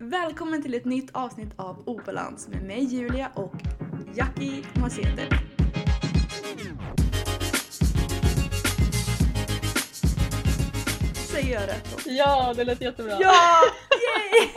Välkommen till ett nytt avsnitt av Obalans med mig Julia och Jackie Maceter. Säger jag rätt då? Ja, det lät jättebra. Ja! Yay!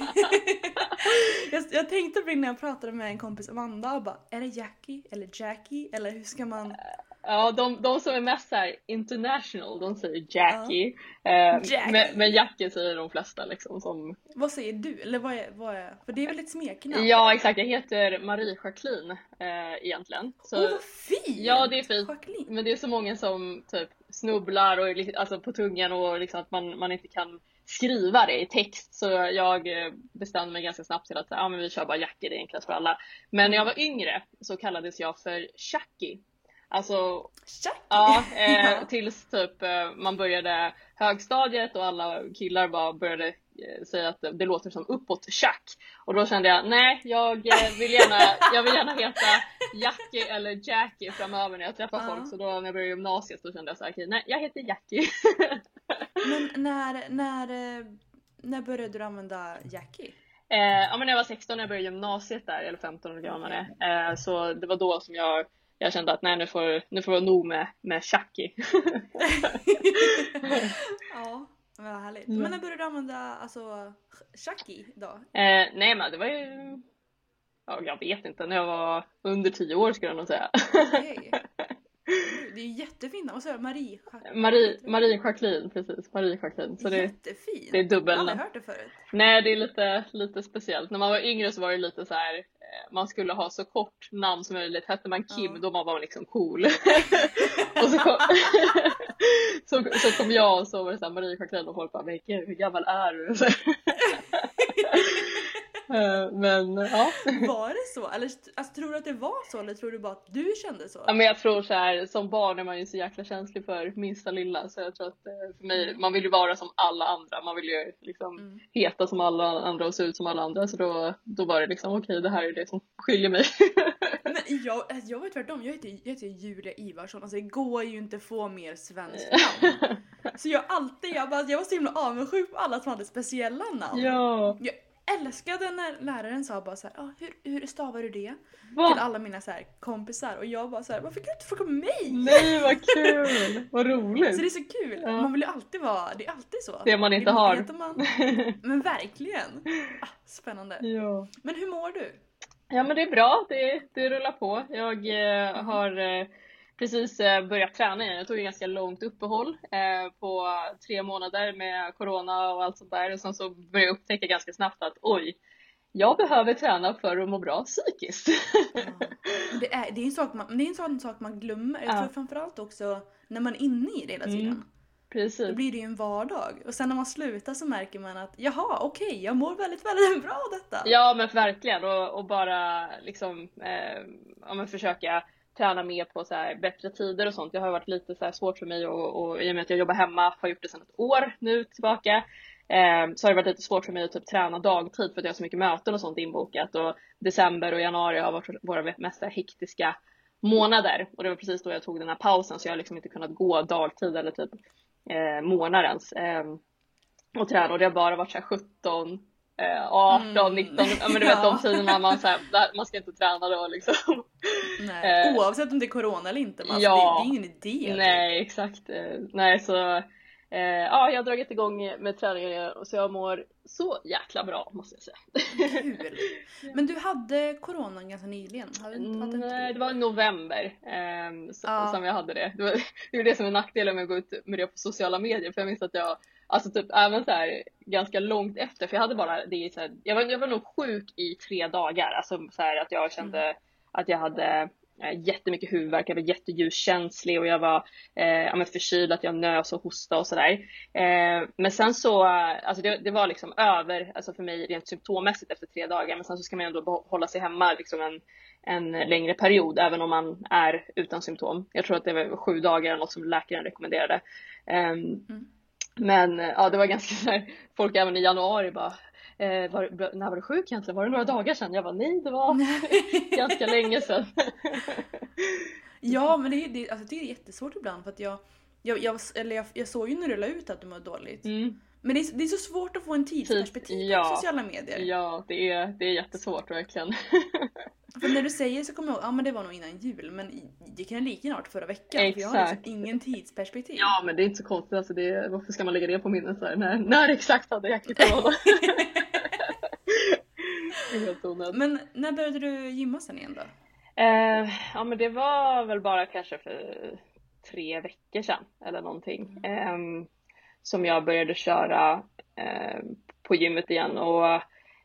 jag, jag tänkte på det när jag pratade med en kompis Amanda och bara är det Jackie eller Jackie eller hur ska man? Ja, de, de som är mest så här international, de säger Jackie. Eh, Jackie. Men, men Jackie säger de flesta liksom som... Vad säger du? Eller vad är, vad är för det är väl ett smeknamn? Ja, exakt. Jag heter Marie Jacqueline eh, egentligen. Så, Åh vad fint! Ja, det är fint. Jacqueline. Men det är så många som typ snubblar och alltså på tungan och liksom att man, man inte kan skriva det i text. Så jag eh, bestämde mig ganska snabbt till att ja, men vi kör bara Jackie, det är enklast för alla. Men när jag var yngre så kallades jag för Chucky. Alltså! Ja, eh, tills typ eh, man började högstadiet och alla killar bara började eh, säga att det, det låter som uppåt Chuck. Och då kände jag, nej jag eh, vill gärna, jag vill gärna heta Jackie eller Jackie framöver när jag träffar Ja. folk. Så då när jag började gymnasiet så kände jag så här, okej nej jag heter Jackie. Men när, när, när började du använda Jackie? ja men när jag var 16 när jag började gymnasiet där, eller 15 år gammal eh, Så det var då som jag jag kände att nej nu får, nu får det vara nog med, med Chucky. ja, vad härligt. Mm. Men när började du använda alltså Jackie då? Eh, nej men det var ju, ja, jag vet inte, när jag var under 10 år skulle jag nog säga. Okej. Det är jättefint. Vad sa du? Marie? Jac- Marie, Marie Jacqueline, precis. Marie Jacqueline. Så det, Jättefint. det är dubbel- Jag har aldrig hört det förut. nej, det är lite, lite speciellt. När man var yngre så var det lite så här, eh, man skulle ha så kort namn som möjligt. Hette man Kim Ja. då var man liksom cool. och så kom, så, så kom jag och så var det så här Marie Jacqueline och folk bara, men gud, hur gammal är du? Eh, men ja. Var det så? Eller alltså, tror du att det var så eller tror du bara att du kände så? Ja men jag tror så här, som barn är man ju så jäkla känslig för minsta lilla så jag tror att eh, för mig, man vill ju vara som alla andra, man vill ju liksom Mm. heta som alla andra och se ut som alla andra så då, då var det liksom okej det här är det som skiljer mig. Men jag, alltså, jag var tvärtom, jag heter, jag heter Julia Ivarsson, alltså det går ju inte få mer svenskt namn. Så jag alltid, jag, bara, jag var så himla avundsjuk på alla som hade speciella namn. ja, Jag älskade när läraren sa bara så här, ah, hur, hur stavar du det? Till va? alla mina så här, kompisar och jag bara så här, varför kan du inte fråga mig? Nej vad kul, vad roligt. Så det är så kul, Ja. man vill ju alltid vara, det är alltid så. Det man inte Ibland har. Man, men verkligen. Ah, spännande. ja. Men hur mår du? ja men det är bra, det, det rullar på. Jag eh, har eh, precis eh, börjat träna igen. Jag tog ett ganska långt uppehåll eh, på tre månader med corona och allt sånt där och sen så började jag upptäcka ganska snabbt att oj, jag behöver träna för att må bra psykiskt. Men Det är, det är en sak man, det är en sån sak man glömmer. Jag Ja. tror framförallt också när man är inne i det hela tiden. Mm. Då Precis. blir det ju en vardag. Och sen när man slutar så märker man att jaha, okej, jag mår väldigt, väldigt bra av detta. Ja men verkligen och, och bara liksom eh, ja, försöka träna mer på så här bättre tider och sånt. Det har varit lite så här svårt för mig och, och i och med att jag jobbar hemma, har gjort det sedan ett år nu tillbaka. Eh, så har det varit lite svårt för mig att typ träna dagtid för att jag har så mycket möten och sånt inbokat och december och januari har varit våra mest hektiska månader och det var precis då jag tog den här pausen så jag har liksom inte kunnat gå dagtid eller typ eh, månadens eh, och träna och det har bara varit så här 17 eh, 18, Mm. 19, ja men du vet de tiderna man, så här, där, man ska inte träna då liksom. Nej. Eh, Oavsett om det är corona eller inte. Alltså, ja. det, det är ingen idé. typ. Nej exakt. Eh, nej så eh, ja jag har dragit igång med träningen så jag mår så jäkla bra måste jag säga. Kul. Men du hade corona ganska nyligen? Hade, hade inte Nej du? det var i november ehm, så, Ja. som jag hade det. Det, var, det är det som är nackdelen med att gå ut med det på sociala medier för jag minns att jag Alltså typ även så här ganska långt efter för jag hade bara det så här, jag var, jag var nog sjuk i tre dagar alltså så här att jag kände Mm. att jag hade eh, jättemycket huvudvärk, jag var jätteljuskänslig och jag var eh, ja, förkyld, att jag nös och hostade och sådär. Eh, men sen så, alltså det, det, var liksom över, alltså för mig rent symptommässigt efter tre dagar, men sen så ska man ändå hålla sig hemma liksom en, en längre period även om man är utan symptom. Jag tror att det var sju dagar eller något som läkaren rekommenderade. Um, mm. Men ja, det var ganska så folk även i januari bara eh, var, när var du sjuk egentligen? Var det några dagar sedan? Jag var nej, det var ganska länge sedan. ja, men det, det, alltså, det är jättesvårt ibland för att jag, jag, jag, eller jag, jag såg ju när du la ut att du mådde dåligt. Mm. Men det är, det är, så svårt att få en tidsperspektiv Tid, ja, på sociala medier. Ja, det är, det är jättesvårt verkligen. För när du säger så kommer jag ihåg, ja men det var nog innan jul, men det kan lika gärna varit förra veckan. Exakt. För jag har liksom ingen tidsperspektiv. Ja men det är inte så konstigt, alltså det, varför ska man lägga det på minnet så här? När, när exakt hade jag corona? men när började du gymma sen igen då? Eh, ja men det var väl bara kanske för tre veckor sedan eller någonting. Eh, som jag började köra eh, på gymmet igen och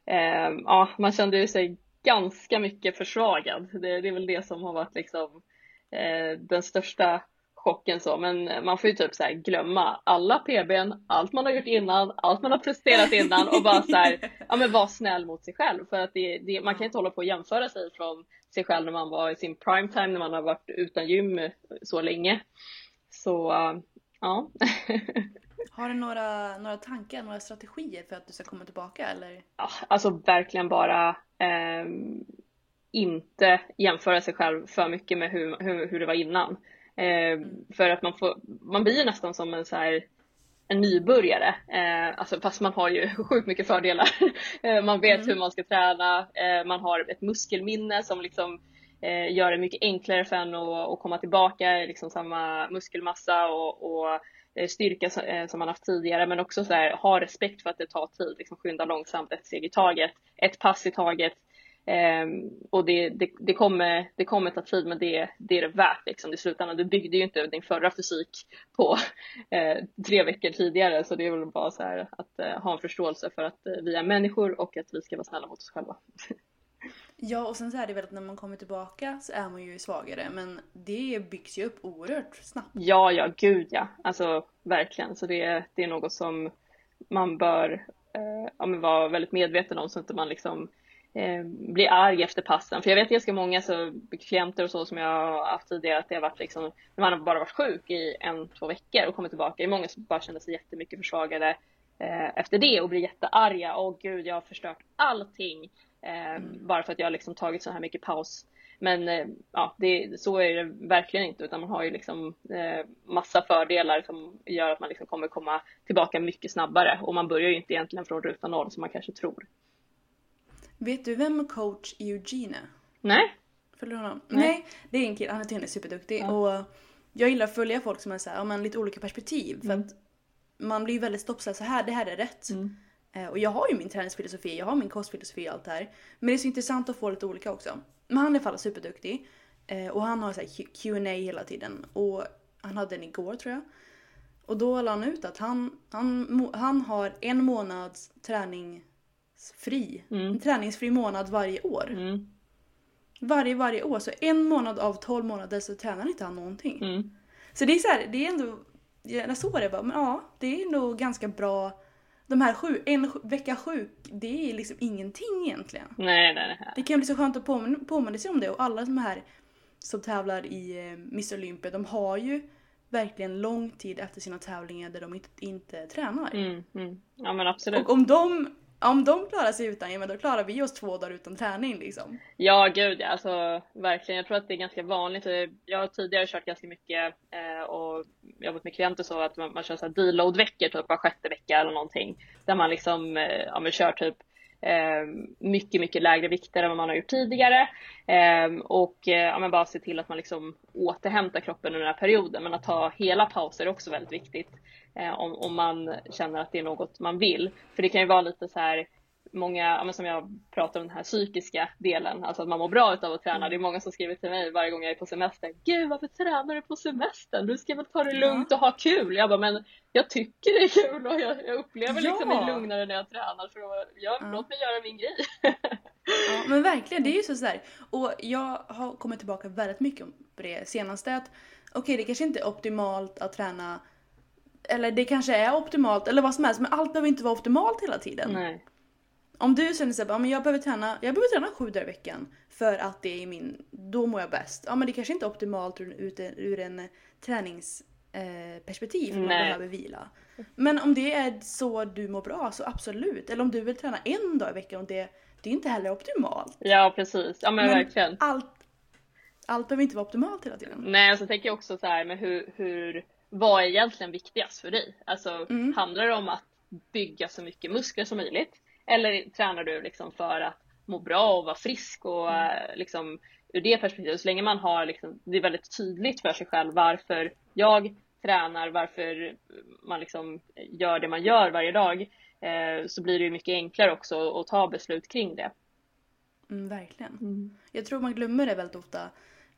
eh, ja, man kände ju sig ganska mycket försvagad. Det, det är väl det som har varit liksom eh, den största chocken så, men eh, man får ju typ så här glömma alla PBn, allt man har gjort innan, allt man har presterat innan och bara så här, ja men vara snäll mot sig själv för att det, det, man kan inte hålla på att jämföra sig från sig själv när man var i sin prime time när man har varit utan gym så länge. Så eh, ja. Har du några, några tankar, några strategier för att du ska komma tillbaka eller? Ja, alltså verkligen bara eh, inte jämföra sig själv för mycket med hur, hur, hur det var innan. Eh, mm. För att man får, man blir nästan som en så här, en nybörjare, eh, alltså fast man har ju sjukt mycket fördelar. eh, man vet mm. hur man ska träna, eh, man har ett muskelminne som liksom eh, gör det mycket enklare för en att, att komma tillbaka i liksom samma muskelmassa och, och Eh, styrka eh, som man haft tidigare men också så här, ha respekt för att det tar tid, liksom skynda långsamt ett steg i taget, ett pass i taget. Um, och det, det, det, kommer, det kommer ta tid men det, det är det värt liksom. I slutändan, du byggde ju inte din förra fysik på uh, tre veckor tidigare så det är väl bara så här att uh, ha en förståelse för att uh, vi är människor och att vi ska vara snälla mot oss själva. Ja och sen så är det väl att när man kommer tillbaka så är man ju svagare men det byggs ju upp oerhört snabbt. Ja, ja, gud ja. Alltså verkligen. Så det, det är något som man bör eh, ja, men vara väldigt medveten om så att man liksom eh, blir arg efter passen. För jag vet ganska många så, klienter och så som jag har haft tidigare att det har varit liksom, man har bara varit sjuk i en, två veckor och kommit tillbaka. Det är många som bara känner sig jättemycket försvagade eh, efter det och blir jättearga. Åh gud, jag har förstört allting. Eh, mm. Bara för att jag har liksom tagit så här mycket paus. Men eh, ja, det, så är det verkligen inte utan man har ju liksom eh, massa fördelar som gör att man liksom kommer komma tillbaka mycket snabbare och man börjar ju inte egentligen från ruta noll som man kanske tror. Vet du vem coach Eugene är? Nej. Följer du honom? Nej. Nej. det är en kille, han är tydligen superduktig ja. och jag gillar att följa folk som men lite olika perspektiv för mm. att man blir ju väldigt stoppsad så här, det här är rätt. Mm. Eh, och jag har ju min träningsfilosofi, jag har min kostfilosofi och allt det här. Men det är så intressant att få lite olika också. Men han är i alla fall superduktig. Eh, och han har så Q&A hela tiden. Och han hade den igår tror jag. Och då la han ut att han, han, han har en månads träningsfri. Mm. En träningsfri månad varje år. Mm. Varje, varje år. Så en månad av 12 månader så tränar inte han någonting. Mm. Så det är så här, det är ändå, jag såg det bara, men ja, det är nog ganska bra de här sju, en vecka sjuk, det är liksom ingenting egentligen. Nej, nej, nej. Det kan bli så skönt att påminna, påminna sig om det och alla de här som tävlar i eh, Miss Olympia, de har ju verkligen lång tid efter sina tävlingar där de inte, inte tränar. Mm, mm. Ja men absolut. Och om de om de klarar sig utan, ja men då klarar vi oss två dagar utan träning liksom. Ja gud ja, alltså verkligen. Jag tror att det är ganska vanligt. Jag har tidigare kört ganska mycket eh, och jobbat med klienter så att man, man kör såhär deload-veckor typ var sjätte vecka eller någonting. Där man liksom, eh, ja men kör typ Ehm, mycket, mycket lägre vikter än vad man har gjort tidigare. Eh, och eh, ja, men bara se till att man liksom återhämtar kroppen under den här perioden. Men att ta hela pauser är också väldigt viktigt eh, om, om man känner att det är något man vill. För det kan ju vara lite så här många, som jag pratar om den här psykiska delen, alltså att man mår bra utav att träna. Mm. Det är många som skriver till mig varje gång jag är på semester. Gud varför tränar du på semestern? Du ska väl ta det lugnt och ha kul? Jag bara, men jag tycker det är kul och jag, jag upplever ja. liksom mig lugnare när jag tränar. För att, ja. Låt mig göra min grej. Ja men verkligen, det är ju så, så här. Och jag har kommit tillbaka väldigt mycket på det senaste att okej okay, det kanske inte är optimalt att träna eller det kanske är optimalt eller vad som helst men allt behöver inte vara optimalt hela tiden. Nej. Om du känner såhär, ja, men jag behöver träna, jag behöver träna sju dagar i veckan för att det är min, då mår jag bäst. Ja men det kanske inte är optimalt ur, ur, en träningsperspektiv för man behöver vila. Men om det är så du mår bra så absolut. Eller om du vill träna en dag i veckan och det, det är inte heller optimalt. Ja precis, ja men, men verkligen. Allt, allt behöver inte vara optimalt hela tiden. Nej, alltså tänker jag också så här med hur, hur vad är egentligen viktigast för dig? Alltså mm. handlar det om att bygga så mycket muskler som möjligt? Eller tränar du liksom för att må bra och vara frisk och mm. Eh, liksom ur det perspektivet, så länge man har liksom, det är väldigt tydligt för sig själv varför jag tränar, varför man liksom gör det man gör varje dag, eh, så blir det ju mycket enklare också att ta beslut kring det. Mm, verkligen. Mm. Jag tror man glömmer det väldigt ofta.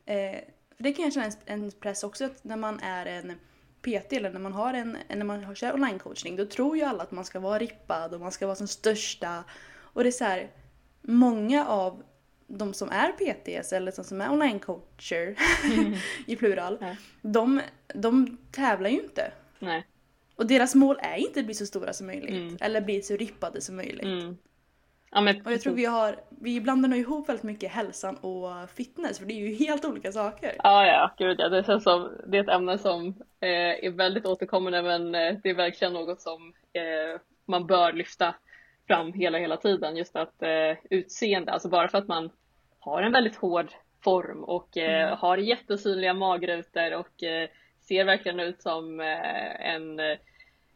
Eh, för det kan jag känna en, en press också när man är en PT eller när man har en, när man kör online-coachning då tror ju alla att man ska vara rippad och man ska vara som största. Och det är så här, många av de som är PTs eller som är online-coacher mm. i plural, ja. de, de tävlar ju inte. Nej. Och deras mål är inte att bli så stora som möjligt mm. eller bli så rippade som möjligt. Mm. Ja, men... Och jag tror vi har, vi blandar nog ihop väldigt mycket hälsan och fitness för det är ju helt olika saker. Ja, ja, gud ja. Det känns som, det är ett ämne som eh, är väldigt återkommande men eh, det är verkligen något som eh, man bör lyfta fram hela, hela tiden. Just att eh, utseende, alltså bara för att man har en väldigt hård form och eh, mm. har jättesynliga magrutor och eh, ser verkligen ut som en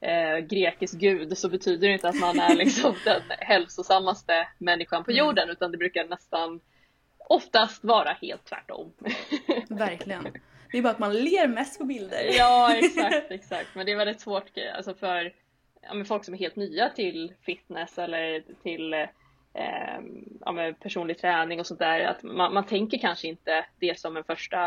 eh, grekisk gud så betyder det inte att man är liksom den hälsosammaste människan på mm. jorden utan det brukar nästan oftast vara helt tvärtom. Verkligen. Det är bara att man ler mest på bilder. Ja exakt, exakt. Men det är väldigt svårt alltså för ja, folk som är helt nya till fitness eller till eh, ja, personlig träning och sånt där. Att man, man tänker kanske inte det som en första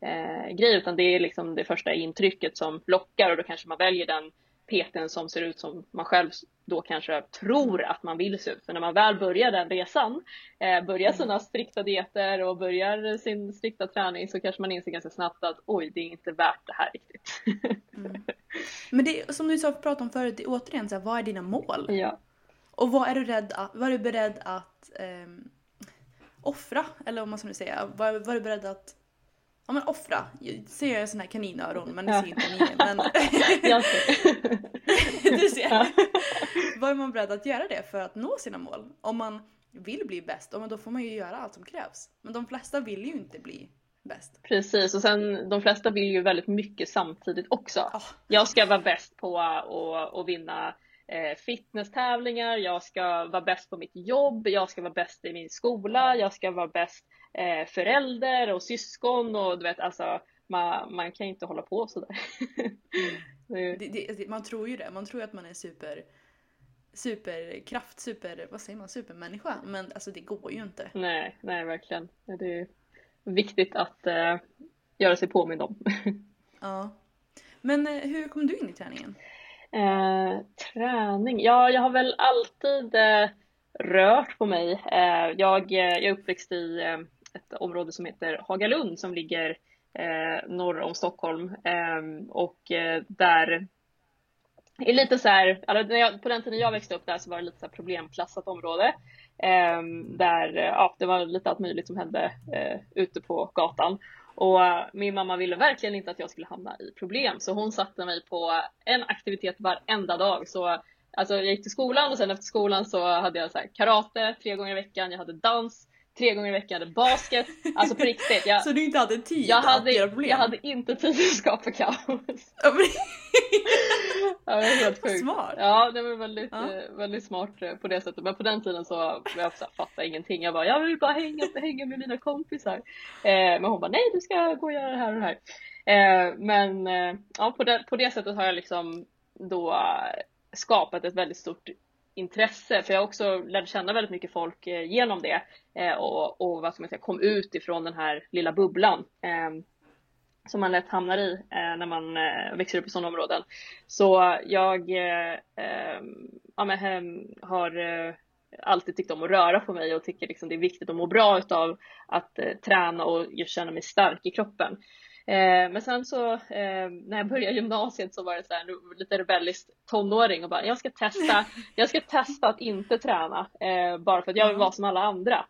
eh, grej utan det är liksom det första intrycket som lockar och då kanske man väljer den PTn som ser ut som man själv då kanske tror att man vill se ut. För när man väl börjar den resan, eh, börjar mm. sina strikta dieter och börjar sin strikta träning så kanske man inser ganska snabbt att oj, det är inte värt det här riktigt. Mm. Men det som du sa pratade om förut, det är återigen så här, vad är dina mål? Ja. Och vad är du, rädd att, vad är du beredd att eh, offra? Eller om man ska säga, vad, vad är du beredd att Ja men offra. Jag ser jag såna här kaninöron men det ser inte ni. Men... jag ser. du ser. Ja. Vad är man beredd att göra det för att nå sina mål? Om man vill bli bäst, då får man ju göra allt som krävs. Men de flesta vill ju inte bli bäst. Precis och sen de flesta vill ju väldigt mycket samtidigt också. Oh. Jag ska vara bäst på att vinna eh, fitnesstävlingar, jag ska vara bäst på mitt jobb, jag ska vara bäst i min skola, jag ska vara bäst eh, förälder och syskon och du vet alltså man, man kan inte hålla på sådär. Det, det, man tror ju det, man tror att man är super superkraft, super, vad säger man, supermänniska. Men alltså det går ju inte. Nej, nej verkligen. Det är viktigt att eh, göra sig påmind om. ja. Men eh, hur kom du in i träningen? Eh, träning? Ja, jag har väl alltid eh, rört på mig. Eh, jag, eh, jag är uppväxt i ett område som heter Hagalund som ligger eh, norr om Stockholm ehm, och eh, där är lite så här, alltså jag, på den tiden jag växte upp där så var det lite så problemklassat område. Ehm, eh, där ja, det var lite allt möjligt som hände eh, ute på gatan. Och eh, min mamma ville verkligen inte att jag skulle hamna i problem så hon satte mig på en aktivitet varenda dag. Så alltså, jag gick till skolan och sen efter skolan så hade jag så karate tre gånger i veckan, jag hade dans tre gånger i veckan, hade basket. Alltså på riktigt. Jag, så du inte hade tid jag hade, att göra problem? Jag hade inte tid att skapa kaos. Ja, det var helt sjukt. Smart. Ja, det var väldigt, ja. eh, väldigt smart eh, på det sättet. Men på den tiden så jag så fattade ingenting. Jag bara, jag vill bara hänga, hänga med mina kompisar. Eh, men hon bara, nej du ska gå och göra det här och det här. Eh, men eh, ja, på det, på det sättet har jag liksom då skapat ett väldigt stort intresse för jag också lärde känna väldigt mycket folk eh, genom det eh, och, och vad ska man säga, kom ut ifrån den här lilla bubblan eh, som man lätt hamnar i eh, när man eh, växer upp i sådana områden. Så jag eh, eh ja, men, har alltid tyckt om att röra på mig och tycker liksom det är viktigt att må bra utav att eh, träna och just känna mig stark i kroppen. Eh, men sen så eh, när jag började gymnasiet så var det så här, lite rebellisk tonåring och bara jag ska testa, jag ska testa att inte träna eh, bara för att jag vill vara som alla andra.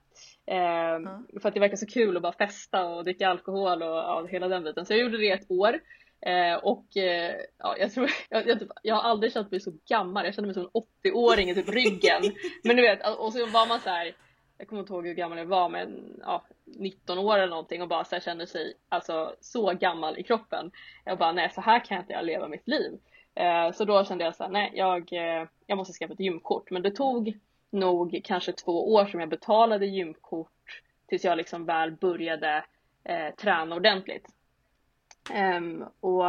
Mm. För att det verkar så kul att bara festa och dricka alkohol och ja, hela den biten. Så jag gjorde det ett år Eh, och eh, ja, jag, tror, jag, jag, jag, har aldrig känt mig så gammal, jag kände mig som en 80-åring i typ ryggen. Men du vet, och så var man så här, jag kommer inte ihåg hur gammal jag var men ja, 19 år eller någonting och bara så här, kände sig alltså så gammal i kroppen. Jag bara nej så här kan jag inte jag leva mitt liv. Eh, så då kände jag så här, nej jag, eh, jag måste skaffa ett gymkort men det tog nog kanske två år som jag betalade gymkort tills jag liksom väl började eh, träna ordentligt. Um, och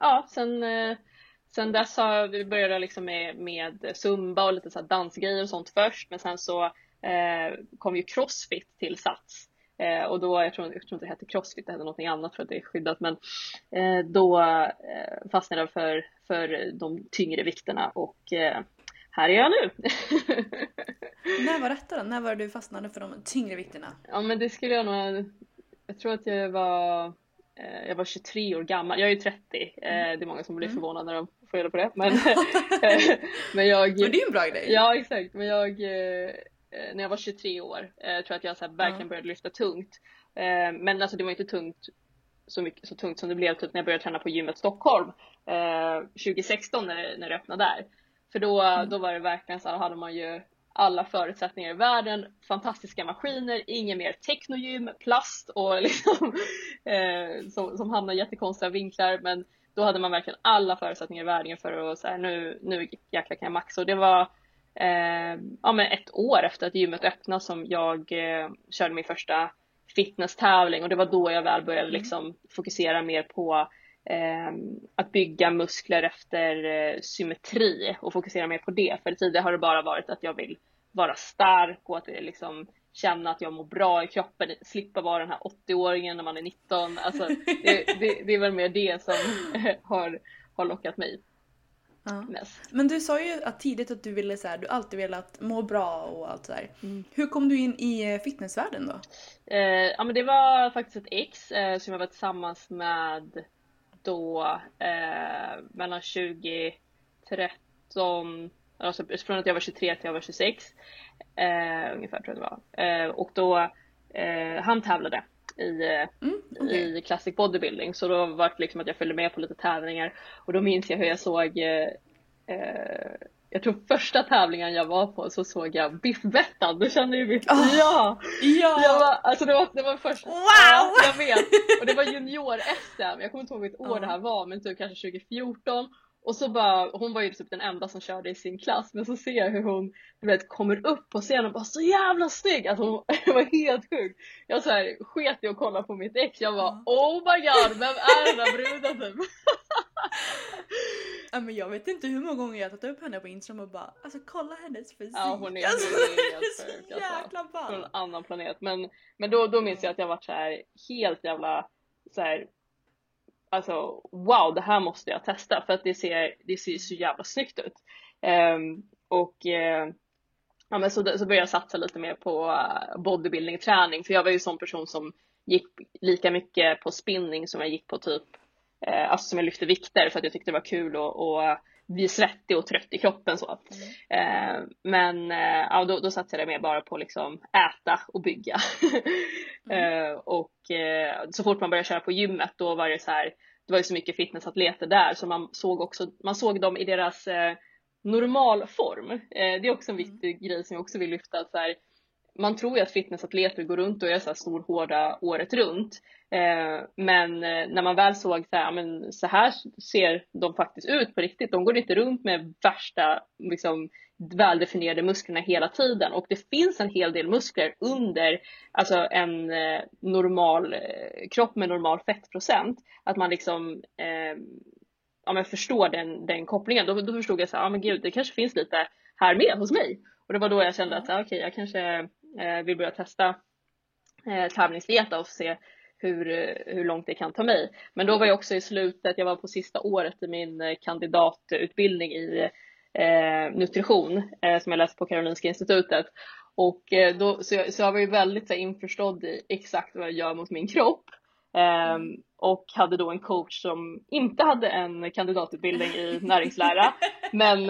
ja, sen, eh, sen dess har vi började liksom med, med zumba och lite så dansgrejer och sånt först men sen så kom ju crossfit till Sats. Uh, och då, jag tror, jag tror inte det hette crossfit, det hette någonting annat för att det är skyddat men då fastnade jag för, för de tyngre vikterna och här är jag nu. När var detta då? När var du fastnade för de tyngre vikterna? Ja men det skulle jag nog, jag tror att jag var Eh, jag var 23 år gammal, jag är 30, eh, mm. det är många som blir mm. förvånade när de får reda på det. Men, eh, men, jag, men det är ju en bra grej. Ja exakt, men jag, när jag var 23 år tror jag att jag så här, verkligen började lyfta tungt. Men alltså det var inte tungt så, mycket, så tungt som det blev typ när jag började träna på gymmet Stockholm 2016 när när det öppnade där. För då, mm. då var det verkligen så här, hade man ju alla förutsättningar i världen, fantastiska maskiner, inget mer technogym, plast och liksom, eh, som, som hamnar i jättekonstiga vinklar. Men då hade man verkligen alla förutsättningar i världen för att säga nu, nu jäklar kan jag maxa. Och det var eh, ja, men ett år efter att gymmet öppnade som jag eh, körde min första fitnesstävling och det var då jag väl började mm. liksom fokusera mer på eh, att bygga muskler efter eh, symmetri och fokusera mer på det. För tidigare har det bara varit att jag vill vara stark och att liksom känna att jag mår bra i kroppen, slippa vara den här 80-åringen när man är 19. Alltså, det, det, det är väl mer det som har, har lockat mig. Ja. Men du sa ju att tidigt att du ville så här, du alltid velat må bra och allt sådär. Mm. Hur kom du in i eh, fitnessvärlden då? Eh, ja men det var faktiskt ett ex eh, som jag var tillsammans med då eh, mellan 2013, alltså från att jag var 23 till jag var 26 eh, ungefär tror jag det var. Eh, och då han tävlade i, eh, mm, okay. i classic bodybuilding så då var det liksom att jag följde med på lite tävlingar och då minns jag hur jag såg eh, jag tror första tävlingen jag var på så såg jag Biff Bettan, du känner ju Biff? Oh, ja! ja. Jag var, alltså det var, det var först, wow! Ja, jag vet! Och det var junior-SM, jag kommer inte ihåg vilket år oh. det här var men typ kanske 2014 och så bara, hon var ju typ den enda som körde i sin klass men så ser jag hur hon du vet, kommer upp på scenen och bara så jävla snygg! Alltså hon var helt sjuk. Jag så här, sket i att kolla på mitt ex, jag var oh my god, vem är den där bruden typ? Ja, men jag vet inte hur många gånger jag har tagit upp henne på Instagram och bara alltså kolla hennes fysik. Ja hon är alltså, helt sjuk alltså. Från en annan planet. Men, men då, då minns jag att jag varit så här helt jävla så här, Alltså wow det här måste jag testa för att det ser, det ser så jävla snyggt ut. Um, och uh, ja, men så, så började jag satsa lite mer på eh, bodybuilding träning för jag var ju en sån person som gick lika mycket på spinning som jag gick på typ uh, alltså som jag lyfte vikter för att jag tyckte det var kul och, och bli svettig och trött i kroppen så. Mm. Eh, men eh, ja, då, då satsade jag mer bara på liksom äta och bygga. mm. eh, och eh, så fort man började köra på gymmet då var det så här, det var ju så mycket fitnessatleter där så man såg också, man såg dem i deras eh, normalform. Eh, det är också en mm. viktig mm. grej som jag också vill lyfta. Att så här, man tror ju att fitnessatleter går runt och är så här storhårda året runt. Eh, men eh, när man väl såg så här, men så här ser de faktiskt ut på riktigt. De går inte runt med värsta liksom, väldefinierade musklerna hela tiden och det finns en hel del muskler under alltså en eh, normal eh, kropp med normal fettprocent. Att man liksom eh, ja, men förstår den, den kopplingen. Då, då förstod jag så här, ja men gud det kanske finns lite här med hos mig. Och det var då jag kände att okej okay, jag kanske vill börja testa eh, tävlingsdieta och se hur, hur långt det kan ta mig. Men då var jag också i slutet, jag var på sista året i min eh, kandidatutbildning i eh, nutrition eh, som jag läste på Karolinska institutet. Och eh, då, så, jag, så jag var ju väldigt så här, införstådd i exakt vad jag gör mot min kropp. Um, och hade då en coach som inte hade en kandidatutbildning i näringslära men,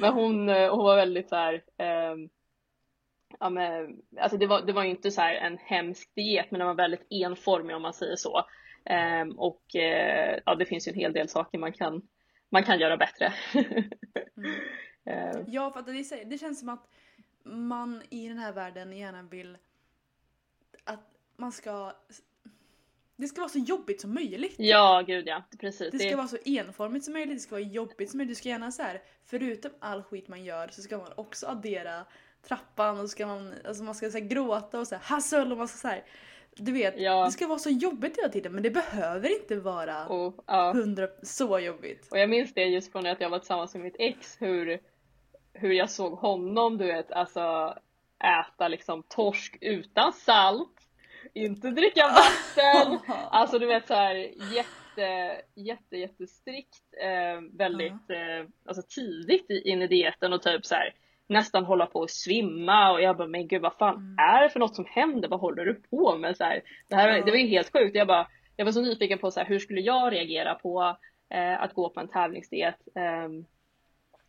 men hon, hon var väldigt så här, um, ja, men, alltså det var, det var inte så en hemsk diet men den var väldigt enformig om man säger så. Um, och uh, ja, det finns ju en hel del saker man kan, man kan göra bättre. mm. Ja, för att det, det känns som att man i den här världen gärna vill att man ska det ska vara så jobbigt som möjligt. Ja, gud ja. Precis. Det ska det... vara så enformigt som möjligt, det ska vara jobbigt som möjligt. Du ska gärna så här, förutom all skit man gör så ska man också addera trappan och ska man, alltså man ska så gråta och så här, hustle och man ska så här, du vet, ja. det ska vara så jobbigt hela tiden men det behöver inte vara oh, ja. hundra så jobbigt. Och jag minns det just från att jag var tillsammans med mitt ex hur, hur jag såg honom, du vet, alltså äta liksom torsk utan salt inte dricka vatten. Alltså du vet så här jätte, jätte, jättestrikt eh, väldigt eh, alltså tidigt in i dieten och typ så här nästan hålla på att svimma och jag bara men gud vad fan mm. är det för något som händer? Vad håller du på med? Så här, det, här, det var ju helt sjukt. Jag, bara, jag var så nyfiken på så här, hur skulle jag reagera på eh, att gå på en tävlingsdiet? Um,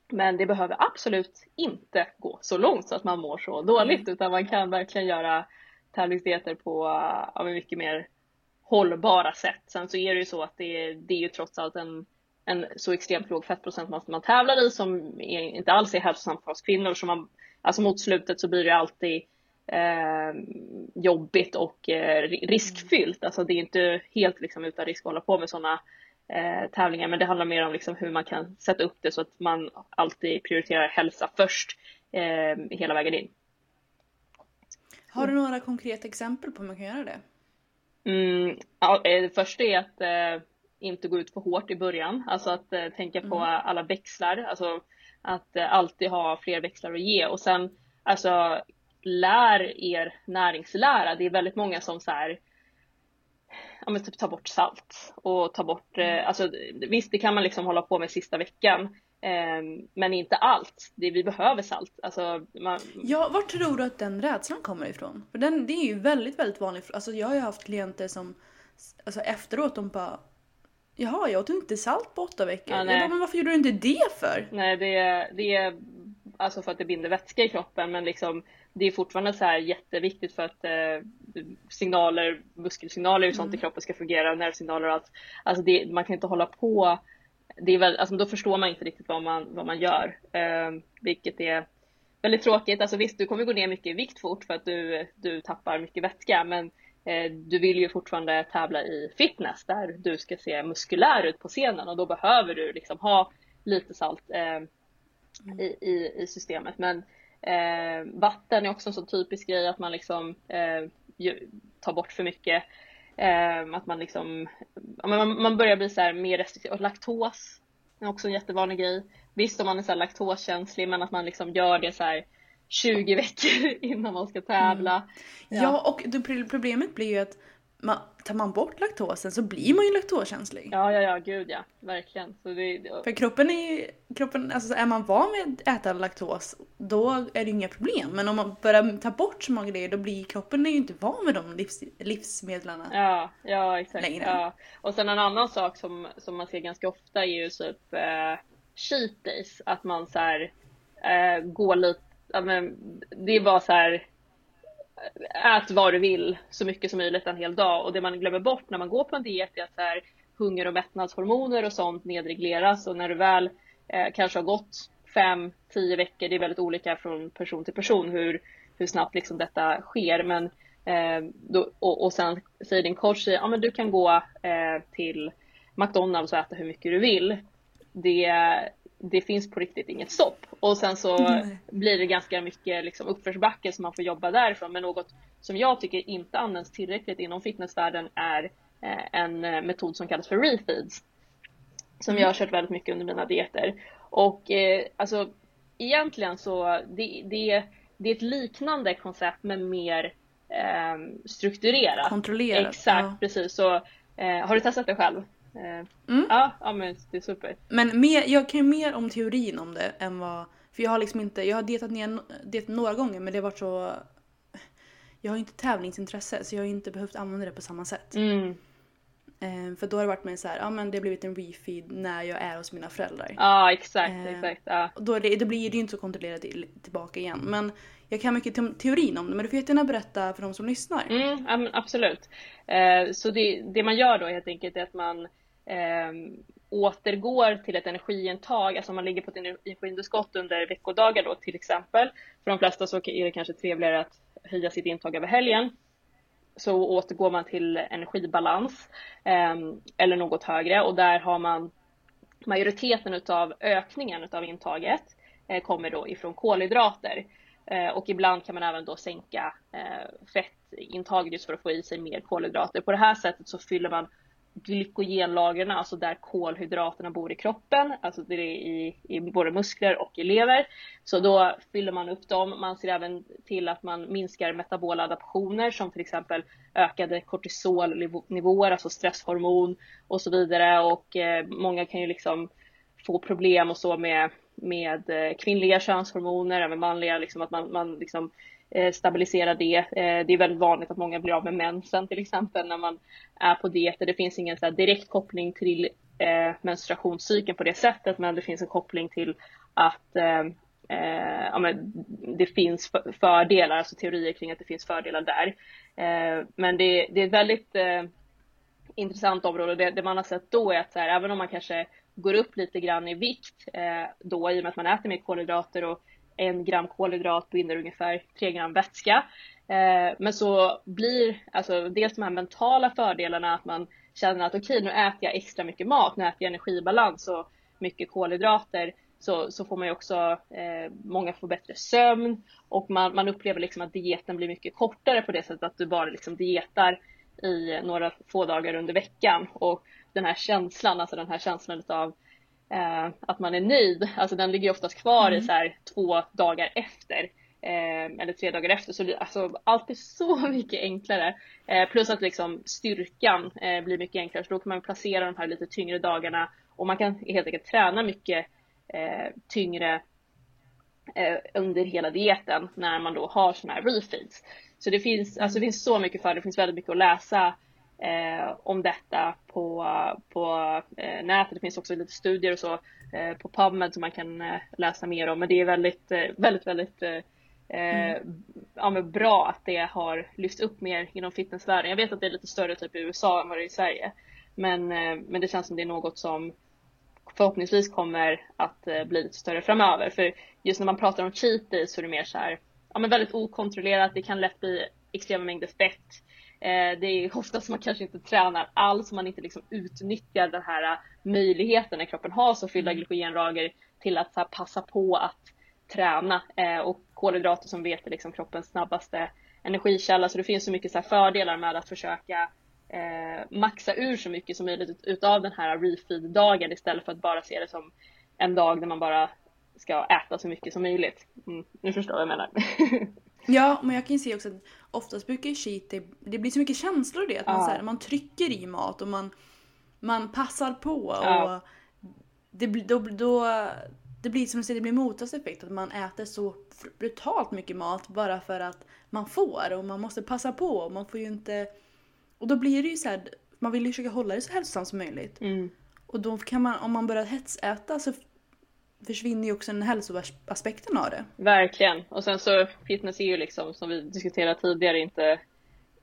men det behöver absolut inte gå så långt så att man mår så dåligt mm. utan man kan verkligen göra tävlingsdieter på ja, mycket mer hållbara sätt. Sen så är det ju så att det, det är ju trots allt en, en så extremt låg fettprocent man, man tävlar i som är, inte alls är hälsosamt för oss kvinnor. Så man, alltså mot slutet så blir det alltid eh, jobbigt och eh, riskfyllt. Alltså det är inte helt liksom, utan risk att hålla på med sådana eh, tävlingar men det handlar mer om liksom, hur man kan sätta upp det så att man alltid prioriterar hälsa först eh, hela vägen in. Har du några konkreta exempel på hur man kan göra det? Mm, ja, eh, det första är att eh, inte gå ut för hårt i början, alltså att eh, tänka på mm. alla växlar, alltså att eh, alltid ha fler växlar att ge och sen alltså lär er näringslära. Det är väldigt många som så här, ja men typ ta bort salt och ta bort, eh, mm. alltså visst det kan man liksom hålla på med sista veckan Ehm, men inte allt. Det, vi behöver salt. Alltså, man... Ja, var tror du att den rädslan kommer ifrån? För den, det är ju väldigt, väldigt vanligt. Alltså, jag har ju haft klienter som alltså, efteråt de bara Jaha, jag åt inte salt på åtta veckor. Ja, jag bara, men varför gjorde du inte det för? Nej, det är, det är alltså för att det binder vätska i kroppen men liksom det är fortfarande så här jätteviktigt för att eh, signaler, muskelsignaler och sånt mm. i kroppen ska fungera, nervsignaler och allt. Alltså det, man kan inte hålla på det är väl, alltså då förstår man inte riktigt vad man, vad man gör. Eh, vilket är väldigt tråkigt. Alltså visst, du kommer gå ner mycket i vikt fort för att du, du tappar mycket vätska men du vill ju fortfarande tävla i fitness där du ska se muskulär ut på scenen och då behöver du liksom ha lite salt eh, i, i, i, systemet. Men eh, vatten är också en så typisk grej att man liksom eh, tar bort för mycket. Eh, att man liksom, man, börjar bli så här mer restriktiv. Och laktos är också en jättevanlig grej. Visst om man är så här laktoskänslig men att man liksom gör det så här 20 veckor innan man ska tävla. Mm. Ja. ja, och det, problemet blir ju att man, tar man bort laktosen så blir man ju laktoskänslig. Ja, ja, ja, gud ja. Verkligen. Så det, det... För kroppen är ju, kroppen, alltså är man van vid att äta laktos då är det inga problem. Men om man börjar ta bort så många grejer då blir kroppen är ju inte van med de livs, livsmedlen. Ja, ja exakt. Längre. Ja. Och sen en annan sak som, som man ser ganska ofta är ju typ eh, cheat days. Att man så här, eh, går lite, ja, men, det är bara så här ät vad du vill så mycket som möjligt en hel dag. Och det man glömmer bort när man går på en diet är att så här, hunger och mättnadshormoner och sånt nedregleras. Och när du väl eh, kanske har gått fem, tio veckor, det är väldigt olika från person till person hur, hur snabbt liksom detta sker. Men eh, då, och, och sen säger din coach ja men du kan gå eh, till McDonalds och äta hur mycket du vill. Det, det finns på riktigt inget stopp. Och sen så Nej. blir det ganska mycket liksom uppförsbacke som man får jobba därifrån. Men något som jag tycker inte används tillräckligt inom fitnessvärlden är eh, en eh, metod som kallas för refeeds. Som mm. jag har kört väldigt mycket under mina dieter. Och eh, alltså egentligen så det, det, det är ett liknande koncept men mer eh, strukturerat. Kontrollerat. Exakt, ja. precis. Så, eh, har du testat det själv? Eh, mm. ja, ja men det är super. Men mer, jag kan ju mer om teorin om det än vad... För jag har liksom inte, jag har dietat ner det några gånger men det har varit så... Jag har inte tävlingsintresse så jag har inte behövt använda det på samma sätt. Mm. Eh, för då har det varit mer så här, ja men det har blivit en refeed när jag är hos mina föräldrar. Ja exakt, eh, exakt. Ja. Då, det, då blir det ju inte så kontrollerat tillbaka igen. Men jag kan mycket te teorin om det men du får jättegärna berätta för de som lyssnar. Mm, absolut. Eh, så det, det, man gör då helt enkelt är att man eh, återgår till ett energiintag, alltså om man ligger på ett energiunderskott under veckodagar då till exempel. För de flesta så är det kanske trevligare att höja sitt intag över helgen så återgår man till energibalans eh, eller något högre och där har man majoriteten utav ökningen utav intaget eh, kommer då ifrån kolhydrater eh, och ibland kan man även då sänka eh, fettintaget just för att få i sig mer kolhydrater. På det här sättet så fyller man glykogenlagren, alltså där kolhydraterna bor i kroppen, alltså det är i, i både muskler och i lever. Så då fyller man upp dem. Man ser även till att man minskar metabola adaptioner som till exempel ökade kortisolnivåer, alltså stresshormon och så vidare. Och eh, många kan ju liksom få problem och så med, med eh, kvinnliga könshormoner, även manliga, liksom att man, man liksom Eh, Eh, stabilisera det. Eh, det är väldigt vanligt att många blir av med mensen till exempel när man är på dieter. Det finns ingen så direkt koppling till eh, menstruationscykeln på det sättet men det finns en koppling till att eh, ja, men det finns fördelar, alltså teorier kring att det finns fördelar där. Eh, men det, det, är ett väldigt eh, intressant område det, det, man har sett då är att här, även om man kanske går upp lite grann i vikt då i och med att man äter mer kolhydrater och en gram kolhydrat binder ungefär tre gram vätska. Eh, men så blir alltså dels de här mentala fördelarna att man känner att okej okay, nu äter jag extra mycket mat, nu äter jag energibalans och mycket kolhydrater så, så får man ju också, eh, många får bättre sömn och man, man upplever liksom att dieten blir mycket kortare på det sättet att du bara liksom dietar i några få dagar under veckan och den här känslan, alltså den här känslan av eh, att man är nöjd, alltså den ligger oftast kvar mm. i så här två dagar efter. Eh, eller tre dagar efter. Så alltså, allt är så mycket enklare. Eh, plus att liksom styrkan eh, blir mycket enklare så då kan man placera de här lite tyngre dagarna och man kan helt enkelt träna mycket tyngre under hela dieten när man då har sådana här refeeds. Så det finns, alltså, det finns så mycket för det finns väldigt mycket att läsa eh, om detta på, på eh, nätet. Det finns också lite studier och så eh, på PubMed som man kan eh, läsa mer om. Men det är väldigt, eh, väldigt, väldigt Mm. ja, bra att det har lyft upp mer inom fitnessvärlden. Jag vet att det är lite större typ i USA än vad det är i Sverige. Men, men det känns som det är något som förhoppningsvis kommer att bli lite större framöver. För just när man pratar om cheat days så är det mer så här, ja men väldigt okontrollerat. Det kan lätt bli extrema mängder fett. Eh, det är ofta som man kanske inte tränar alls, man inte liksom utnyttjar den här eh, möjligheten när kroppen har så fyllda mm. glykogenlager till att här, passa på att träna. Eh, och kolhydrater som vet är liksom kroppens snabbaste energikälla så det finns så mycket så fördelar med att försöka maxa ur så mycket som möjligt utav den här refeed-dagen istället för att bara se det som en dag där man bara ska äta så mycket som möjligt. Mm, nu förstår jag vad jag menar. Ja, men jag kan ju se också att oftast brukar cheat day, det blir så mycket känslor i det. Att man, så här, man trycker i mat och man, man passar på. Och det, då, då, det blir som du säger, det blir motsatt effekt. Att man äter så brutalt mycket mat bara för att man får och man måste passa på. Och man får ju inte... Och då blir det ju så här, man vill ju försöka hålla det så hälsosamt som möjligt. Mm. Och då kan man, om man börjar hetsäta så försvinner ju också den hälsoaspekten av det. Verkligen. Och sen så fitness är ju liksom som vi diskuterade tidigare inte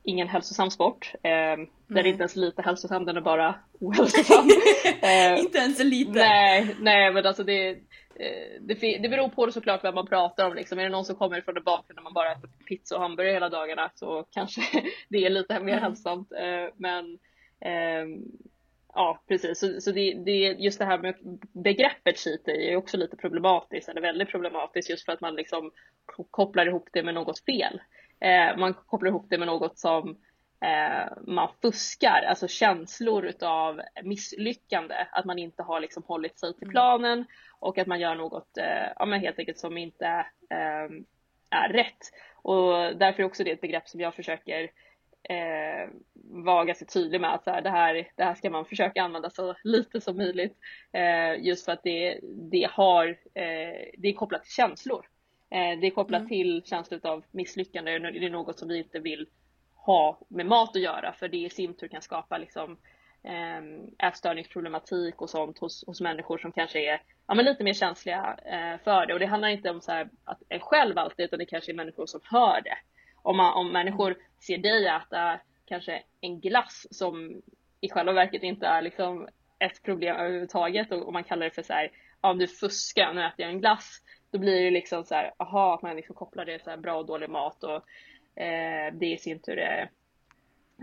ingen hälsosam sport. Eh, den är inte ens lite hälsosam, den är bara ohälsosam. eh, inte ens lite? Nej, nej men alltså det, eh, det, det beror på det såklart vad man pratar om. Liksom. Är det någon som kommer från en bakgrund där man bara äter pizza och hamburgare hela dagarna så kanske det är lite mer mm. hälsosamt. Eh, men ehm, Ja precis, så, så det, det, just det här med begreppet cheat day är också lite problematiskt, eller väldigt problematiskt just för att man liksom kopplar ihop det med något fel. Eh, man kopplar ihop det med något som eh, man fuskar, alltså känslor utav misslyckande, att man inte har liksom hållit sig till mm. planen och att man gör något, eh, ja men helt enkelt som inte eh, är rätt. Och därför är också det ett begrepp som jag försöker eh, var ganska tydlig med att så här, det, här, det här ska man försöka använda så lite som möjligt. Eh, just för att det, det, har, eh, det är kopplat till känslor. Eh, det är kopplat mm. till känslor av misslyckande. Det är något som vi inte vill ha med mat att göra för det i sin tur kan skapa liksom Ehm, ätstörningsproblematik och sånt hos, hos människor som kanske är ja, men lite mer känsliga eh, för det. Och det handlar inte om så att en själv alltid, utan det kanske är människor som hör det. Om, man, om människor ser dig äta kanske en glass som i själva verket inte är liksom ett problem överhuvudtaget och, och man kallar det för så här, ja du fuskar, nu äter jag en glass. Då blir det liksom så här, aha, att man liksom kopplar det till bra och dålig mat och eh, det i sin tur är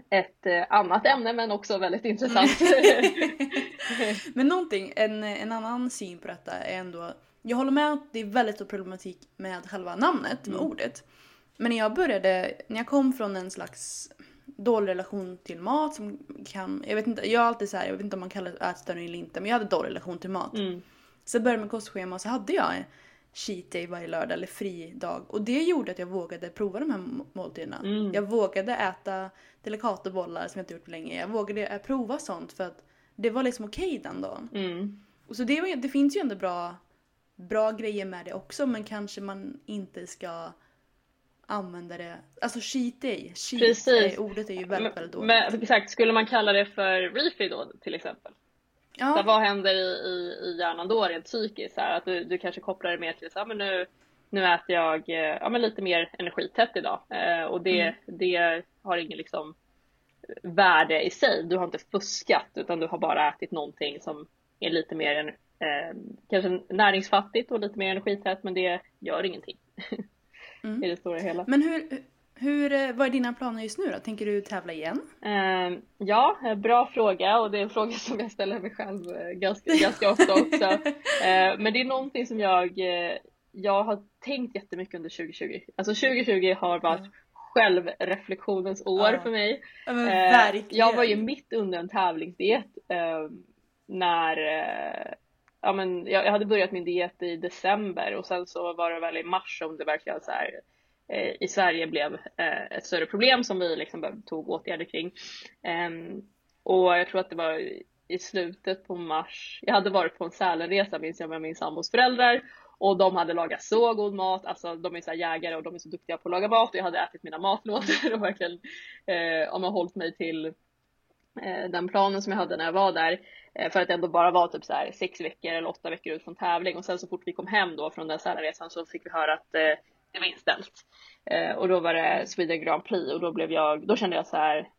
ett eh, annat ämne men också väldigt intressant. men någonting, en, en annan syn på detta är ändå, jag håller med att det är väldigt stor problematik med själva namnet, med mm. ordet. Men när jag började, när jag kom från en slags dålig relation till mat som kan, jag vet inte, jag är alltid så här, jag vet inte om man kallar det ätstörning eller inte, men jag hade dålig relation till mat. Mm. Så jag började med kostschema och så hade jag cheat day varje lördag eller fri dag. Och det gjorde att jag vågade prova de här måltiderna. Mm. Jag vågade äta delicatobollar som jag inte gjort på länge. Jag vågade eh, prova sånt för att det var liksom okej okay den dagen. Mm. Och så det, det finns ju ändå bra, bra grejer med det också men kanske man inte ska använda det, alltså cheat day, cheat Precis. Är, ordet är ju väldigt, väldigt dåligt. Men, exakt, skulle man kalla det för refeed då till exempel? Ja. Så vad händer i, i, i hjärnan då rent psykiskt? Så här, att du, du kanske kopplar det mer till så här, men nu, nu äter jag eh, ja, men lite mer energitätt idag eh, och det, mm. det har ingen liksom värde i sig. Du har inte fuskat utan du har bara ätit någonting som är lite mer eh, kanske näringsfattigt och lite mer energitätt men det gör ingenting mm. i det stora hela. Men hur, hur, eh, vad är dina planer just nu då? Tänker du tävla igen? Uh, ja, eh, bra fråga och det är en fråga som jag ställer mig själv eh, ganska, ganska ofta också. Uh, men det är någonting som jag, jag har tänkt jättemycket under 2020. Alltså 2020 har varit mm. självreflektionens år ja. för mig. Uh, jag var ju mitt under en tävlingsdiet när ja, men jag, jag hade börjat min diet i december och sen så var det väl i mars som det verkligen så här Eh, i Sverige blev eh, ett större problem som vi liksom tog åtgärder kring. Ehm, och jag tror att det var i slutet på mars, jag hade varit på en Sälenresa minns jag med min sambos föräldrar och de hade lagat så god mat, alltså de är så jägare och de är så duktiga på att laga mat och jag hade ätit mina matlådor och verkligen eh, om jag hållit mig till eh, den planen som jag hade när jag var där. eh, för att det ändå bara var typ så här sex veckor eller åtta veckor ut från tävling och sen så fort vi kom hem då från den Sälenresan så fick vi höra att eh, det var inställt. Eh, och då var det Sweden Grand Prix och då blev jag, då kände jag så här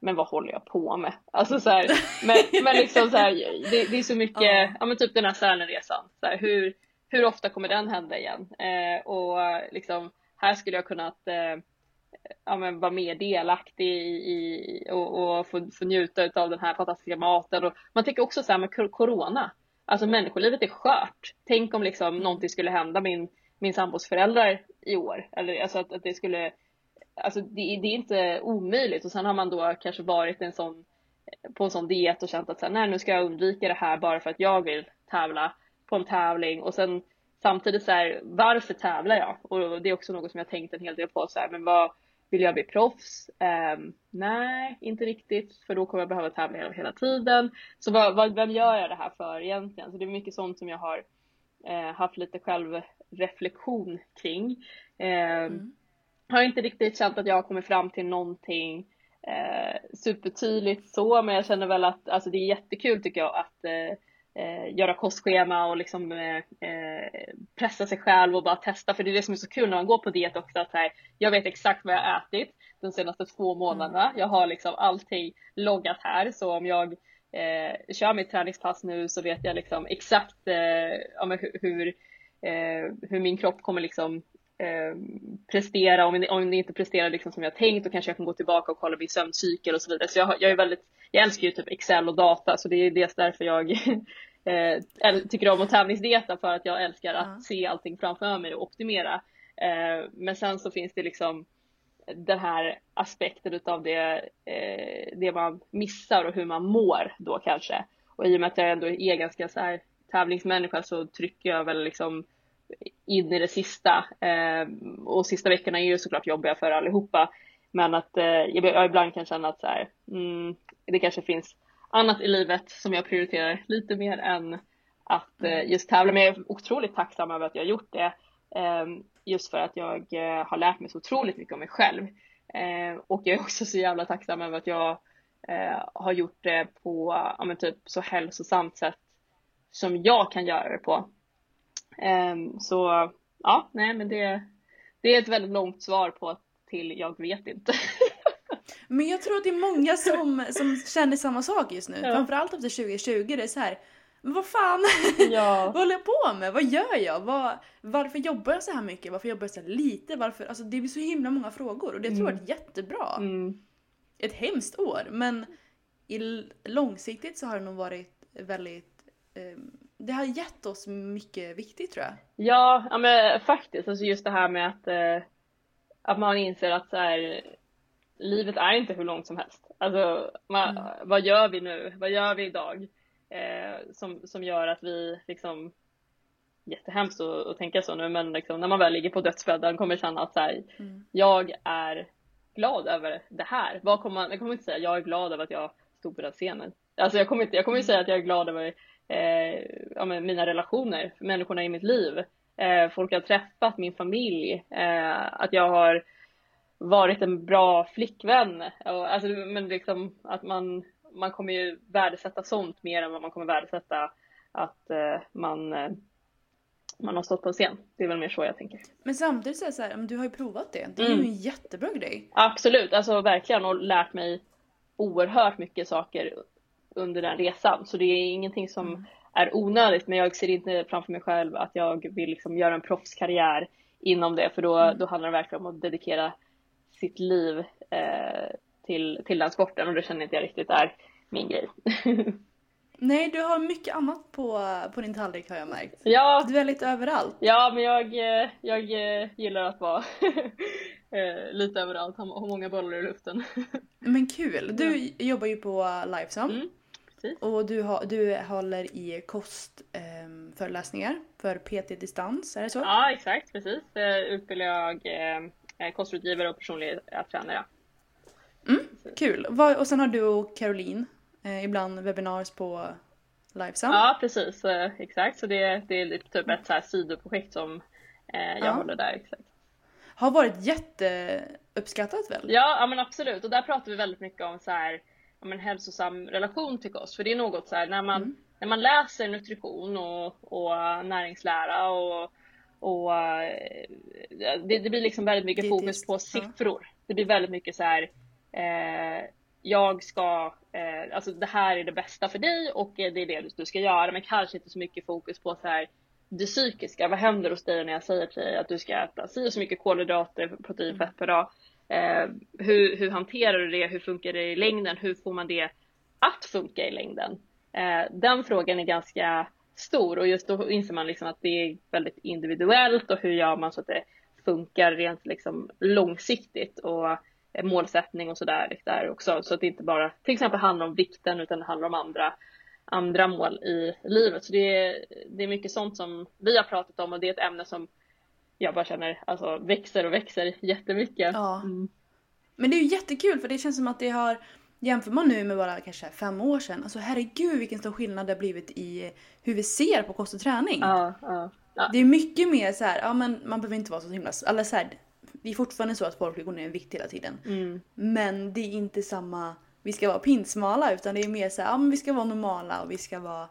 men vad håller jag på med? Alltså så här, men, men liksom så här, det, det, är så mycket, ja. ja men typ den här Sälenresan, så här, hur, hur ofta kommer den hända igen? Eh, och liksom här skulle jag kunnat eh, ja, men vara mer delaktig i, i och, och få, få njuta av den här fantastiska maten. Och man tycker också så här med corona, alltså människolivet är skört. Tänk om liksom mm. någonting skulle hända min min sambos föräldrar i år. Eller alltså att, att det skulle, alltså det, det, är inte omöjligt och sen har man då kanske varit en sån, på en sån diet och känt att så här, nej nu ska jag undvika det här bara för att jag vill tävla på en tävling och sen samtidigt så här, varför tävlar jag? Och det är också något som jag tänkt en hel del på så här, men vad vill jag bli proffs? Um, nej, inte riktigt, för då kommer jag behöva tävla hela tiden. Så vad, vad, vem gör jag det här för egentligen? Så det är mycket sånt som jag har eh, haft lite självreflektion kring. Eh, mm. Har inte riktigt känt att jag har kommit fram till någonting eh, supertydligt så, men jag känner väl att alltså, det är jättekul tycker jag att eh, eh göra kostschema och liksom eh, eh, pressa sig själv och bara testa för det är det som är så kul när man går på diet också att här, jag vet exakt vad jag har ätit de senaste två månaderna. Mm. Jag har liksom allting loggat här så om jag eh, kör mitt träningspass nu så vet jag liksom exakt eh, hur, hur, eh, hur min kropp kommer liksom eh, prestera. Om, om det inte presterar liksom som jag tänkt då kanske jag kan gå tillbaka och kolla min sömncykel och så vidare. Så jag, jag är väldigt, jag älskar ju typ Excel och data så det är dels därför jag eh, tycker om att tävlingsdieta för att jag älskar att mm. se allting framför mig och optimera. Eh, men sen så finns det liksom den här aspekten utav det, eh, det man missar och hur man mår då kanske. Och i och med att jag ändå är ganska så här tävlingsmänniska så trycker jag väl liksom in i det sista. Eh, och sista veckorna är ju såklart jobbiga för allihopa. Men att eh, jag ibland kan känna att så här, mm, det kanske finns annat i livet som jag prioriterar lite mer än att eh, just tävla. Men jag är otroligt tacksam över att jag har gjort det. Ehm, just för att jag eh, har lärt mig så otroligt mycket om mig själv. Ehm, och jag är också så jävla tacksam över att jag eh, har gjort det på ja, men typ så hälsosamt sätt som jag kan göra det på. Ehm, så ja, nej men det, det är ett väldigt långt svar på till jag vet inte. men jag tror att det är många som, som känner samma sak just nu. Ja. Framförallt efter 2020. Det är så här, men vad fan, ja. vad håller jag på med? Vad gör jag? Vad, varför jobbar jag så här mycket? Varför jobbar jag så här lite? Varför? Alltså, det blir så himla många frågor och det mm. tror jag är jättebra. Mm. Ett hemskt år men i, långsiktigt så har det nog varit väldigt eh, det har gett oss mycket viktigt tror jag. Ja, ja men faktiskt. Alltså just det här med att, eh, att man inser att så här, livet är inte hur långt som helst. Alltså, man, mm. vad gör vi nu? Vad gör vi idag? Eh, som, som gör att vi liksom jättehemskt att, att tänka så nu men liksom, när man väl ligger på dödsbädden kommer känna att så här, mm. jag är glad över det här. Vad kommer man, jag kommer inte säga jag är glad över att jag stod på den scenen. Alltså jag kommer inte, jag kommer inte säga att jag är glad över eh, ja, mina relationer, människorna i mitt liv, eh, folk jag har träffat, min familj, eh, att jag har varit en bra flickvän. Och, alltså, men liksom att man, man kommer ju värdesätta sånt mer än vad man kommer värdesätta att eh, man eh, man har stått på scen. Det är väl mer så jag tänker. Men samtidigt så är det så här, du har ju provat det. Det är mm. ju en jättebra grej. Absolut, alltså verkligen och lärt mig oerhört mycket saker under den resan. Så det är ingenting som mm. är onödigt men jag ser inte framför mig själv att jag vill liksom göra en proffskarriär inom det för då, mm. då handlar det verkligen om att dedikera sitt liv eh, till, till den sporten och det känner inte jag riktigt är min grej. Nej, du har mycket annat på, på din tallrik har jag märkt. Ja. Du är lite överallt. Ja, men jag, eh, jag eh, gillar att vara eh, lite överallt, ha många bollar i luften. Men kul! Du ja. jobbar ju på Lifesum. Mm, och du, har, du håller i kostföreläsningar eh, för PT Distans, är det så? Ja, exakt, precis. Utbildar jag eh, kostrådgivare och personlig tränare. Mm, kul! Och sen har du och Caroline eh, ibland webinars på Livesam. Ja precis, eh, exakt. Så det, det är typ ett så här sidoprojekt som eh, jag ja. håller där. Exakt. Har varit jätteuppskattat väl? Ja, ja men absolut och där pratar vi väldigt mycket om så här, om en hälsosam relation till kost. För det är något så här, när man, mm. när man läser nutrition och, och näringslära och och eh, det, det, blir liksom väldigt mycket fokus på siffror. Ja. Det blir väldigt mycket så här, eh, jag ska, eh, alltså det här är det bästa för dig och det är det du ska göra men kanske inte så mycket fokus på så här det psykiska. Vad händer hos dig när jag säger till dig att du ska äta si så mycket kolhydrater, protein, fett per dag. Eh, hur, hur hanterar du det? Hur funkar det i längden? Hur får man det att funka i längden? Eh, den frågan är ganska stor och just då inser man liksom att det är väldigt individuellt och hur gör man så att det funkar rent liksom långsiktigt och målsättning och sådär där också. Så att det inte bara till exempel handlar om vikten utan det handlar om andra, andra mål i livet. Så det är, det är mycket sånt som vi har pratat om och det är ett ämne som jag bara känner alltså, växer och växer jättemycket. Ja. Mm. Men det är ju jättekul för det känns som att det har Jämför man nu med bara kanske fem år sedan, alltså herregud vilken stor skillnad det har blivit i hur vi ser på kost och träning. Ja, ja, ja. Det är mycket mer så här, ja men man behöver inte vara så himla, eller så här, det är fortfarande så att folk vill gå ner i vikt hela tiden. Mm. Men det är inte samma, vi ska vara pinsmala utan det är mer så här, ja men vi ska vara normala och vi ska vara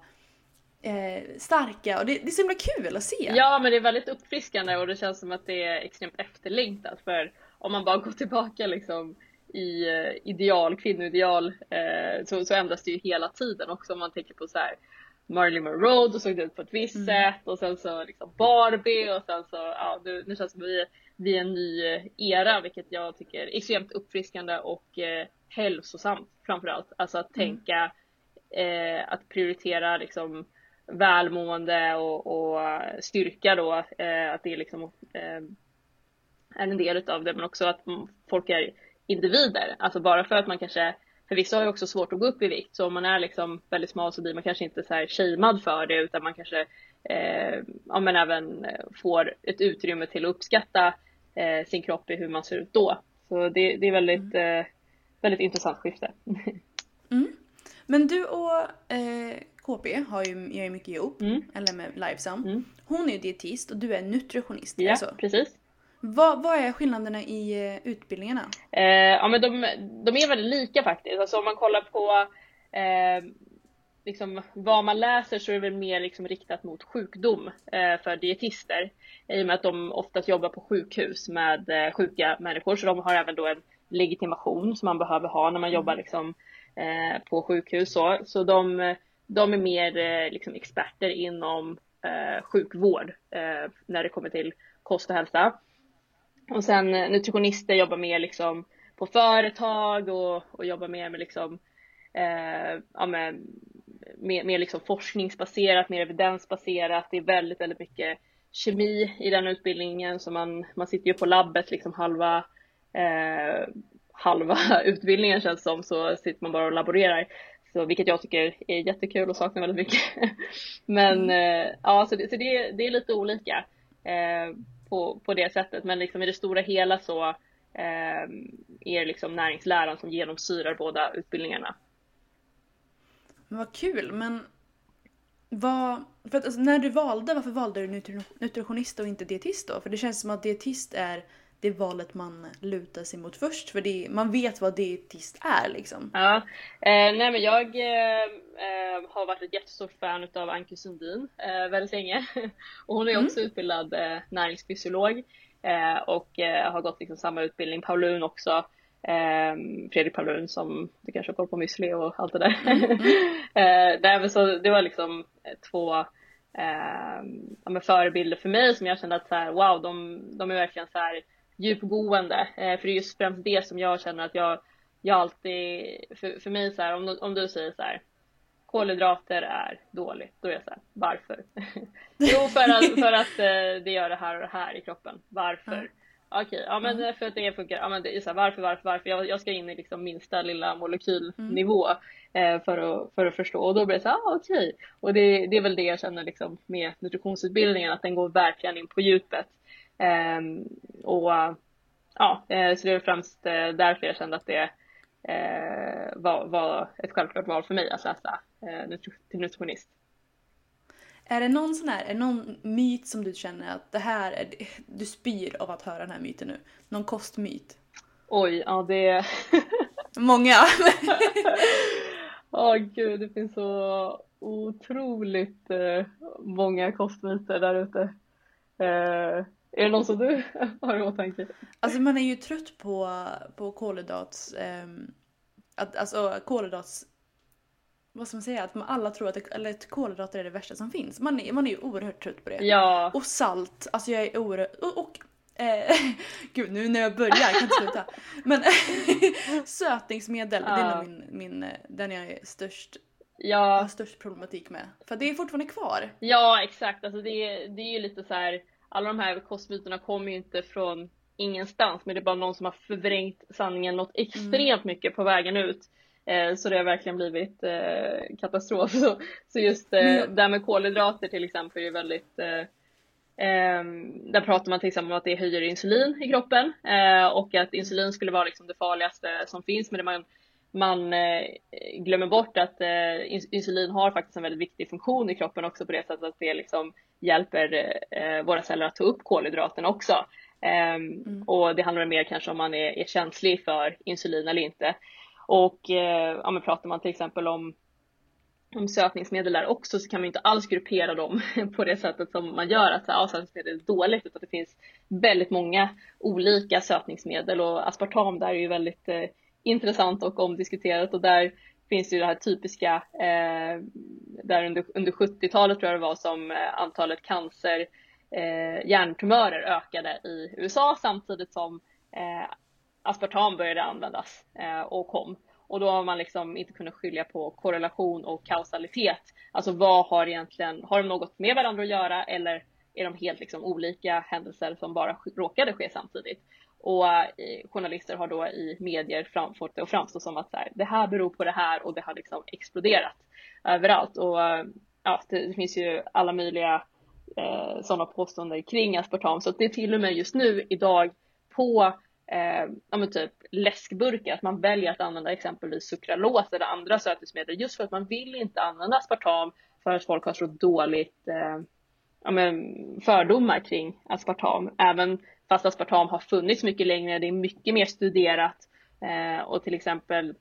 eh, starka och det, det är så himla kul att se. Ja men det är väldigt uppfriskande och det känns som att det är extremt efterlängtat för om man bara går tillbaka liksom i eh, ideal, kvinnoideal eh, så, så ändras det ju hela tiden också om man tänker på så här Marilyn Monroe, då såg det ut på ett visst mm. sätt och sen så liksom Barbie och sen så, ja nu, nu känns det som att vi vid en ny eh, era, vilket jag tycker är extremt uppfriskande och eh, hälsosamt framförallt. Alltså att mm. tänka eh, att prioritera liksom välmående och, och styrka då, eh, att det liksom eh, är en del utav det, men också att folk är individer. Alltså bara för att man kanske för vissa har ju också svårt att gå upp i vikt så om man är liksom väldigt smal så blir man kanske inte så här shamead för det utan man kanske eh, ja, men även får ett utrymme till att uppskatta eh, sin kropp i hur man ser ut då. Så det, det är väldigt, mm. eh, väldigt intressant skifte. Mm. Men du och eh, KP har ju, gör ju mycket ihop, mm. eller med Livesam. Mm. Hon är ju dietist och du är nutritionist. Ja, alltså. precis. Vad, vad är skillnaderna i uh, utbildningarna? Eh, ja men de, de är väldigt lika faktiskt. Alltså om man kollar på eh, liksom, vad man läser så är det väl mer liksom riktat mot sjukdom eh, för dietister. I och med att de oftast jobbar på sjukhus med eh, sjuka människor så de har även då en legitimation som man behöver ha när man jobbar mm. liksom, eh, på sjukhus. Så, så de, de är mer eh, liksom experter inom eh, sjukvård eh, när det kommer till kost och hälsa. Och sen nutritionister jobbar mer liksom på företag och, och jobbar mer med liksom eh, ja, med, mer, mer liksom forskningsbaserat, mer evidensbaserat. Det är väldigt, väldigt mycket kemi i den utbildningen så man, man sitter ju på labbet liksom halva eh, halva utbildningen känns som så sitter man bara och laborerar. Så, vilket jag tycker är jättekul och saknar väldigt mycket. Men mm. eh, ja, så, det, så det, det är lite olika eh, på, på det sättet. Men liksom i det stora hela så eh, är det liksom näringsläran som genomsyrar båda utbildningarna. Men vad kul, men vad, för att, alltså, när du valde, varför valde du nutritionist och inte dietist då? För det känns som att dietist är det valet man lutar sig mot först för det, man vet vad dietist är liksom. Ja, eh, nej men jag eh, eh har varit ett jättestort fan av Anki Sundin eh, väldigt länge och hon är mm. också utbildad eh, näringsfysiolog eh, och eh, har gått liksom samma utbildning, Paulun också Fredrik Paulun som du kanske har koll på müsli och allt det där. Mm. mm. så det var liksom två eh, förebilder för mig som jag kände att så här, wow, de, de är verkligen så här djupgående. Eh, för det är just främst det som jag känner att jag, jag alltid, för, för mig så här, om, om du säger så här, kolhydrater är dåligt, då är jag så här, varför? jo, för att, för att eh, det gör det här och det här i kroppen. Varför? Okej, okay, ja men för att det funkar. Ja men det är så här, varför, varför, varför? Jag, jag ska in i liksom minsta lilla molekylnivå mm. eh, för, att, för att förstå och då blir det så här, ah, okej. Okay. Och det, det är väl det jag känner liksom med nutritionsutbildningen, att den går verkligen in på djupet. Ehm, och ja, eh, så det är främst eh, därför jag kände att det eh, var, var ett självklart val för mig att läsa till nutritionist. Är det någon sån här, är det någon myt som du känner att det här är, du spyr av att höra den här myten nu? Någon kostmyt? Oj, ja det Många! Åh oh, gud, det finns så otroligt många kostmyter där ute. Är det någon som du har i åtanke? Alltså man är ju trött på, på kolhydrats... Eh, att, alltså kolhydrats... Vad ska man säga? Att man alla tror att, eller att kolhydrater är det värsta som finns. Man är, man är ju oerhört trött på det. Ja. Och salt. Alltså jag är oerhört... Och, och eh, gud nu när jag börjar, jag kan inte sluta. Men sötningsmedel, ja. det är nog min, min, den jag är störst ja. har störst problematik med. För det är fortfarande kvar. Ja exakt, alltså det, det är ju lite så här alla de här kostmyterna kommer ju inte från ingenstans men det är bara någon som har förvrängt sanningen något extremt mm. mycket på vägen ut. Eh, så det har verkligen blivit eh, katastrof. Så, just eh, mm. det här med kolhydrater till exempel är väldigt eh, ehm, där pratar man till exempel om att det höjer insulin i kroppen och att insulin skulle vara liksom det farligaste som finns men det man man eh, glömmer bort att eh, insulin har faktiskt en väldigt viktig funktion i kroppen också på det sättet att det liksom hjälper eh, våra celler att ta upp kolhydraterna också. Ehm, mm. Och det handlar mer kanske om man är, är känslig för insulin eller inte. Och ja, men pratar man till exempel om om sötningsmedel där också så kan man inte alls gruppera dem på det sättet som man gör att ja, sötningsmedel är dåligt utan det finns väldigt många olika sötningsmedel och aspartam där är ju väldigt intressant och omdiskuterat och där finns ju det här typiska eh, där under, under 70-talet tror jag det var som eh, antalet cancer eh, hjärntumörer ökade i USA samtidigt som eh, aspartam började användas eh, och kom. Och då har man liksom inte kunnat skilja på korrelation och kausalitet. Alltså vad har egentligen, har de något med varandra att göra eller är de helt liksom olika händelser som bara råkade ske samtidigt? Och eh, journalister har då i medier framfört det och framstå som att så här, det här beror på det här och det har liksom exploderat överallt. Och eh, ja, det, det finns ju alla möjliga eh, sådana påståenden kring aspartam så att det är till och med just nu idag på eh, ja men typ läskburkar, att man väljer att använda exempelvis sukralos eller andra sötningsmedel just för att man vill inte använda aspartam för att folk har så dåligt eh, ja men fördomar kring aspartam. Även fast aspartam har funnits mycket längre, det är mycket mer studerat eh, och till exempel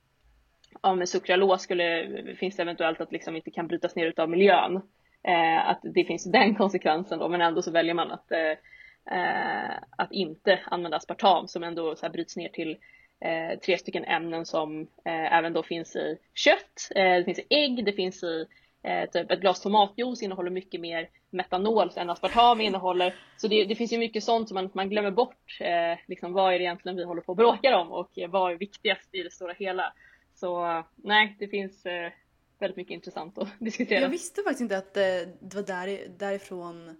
ja, med sukralos skulle, finns det eventuellt att liksom inte kan brytas ner utav miljön. Eh, att det finns den konsekvensen då, men ändå så väljer man att, eh, eh att inte använda aspartam som ändå så här bryts ner till eh, tre stycken ämnen som eh, även då finns i kött, eh, det finns i ägg, det finns i Eh, typ ett glas tomatjuice innehåller mycket mer metanol än aspartam innehåller. Så det, det, finns ju mycket sånt som man, man glömmer bort. Eh, liksom, vad är det egentligen vi håller på och bråkar om och eh, vad är viktigast i det stora hela? Så nej, det finns eh, väldigt mycket intressant att diskutera. Jag visste faktiskt inte att eh, det var där, därifrån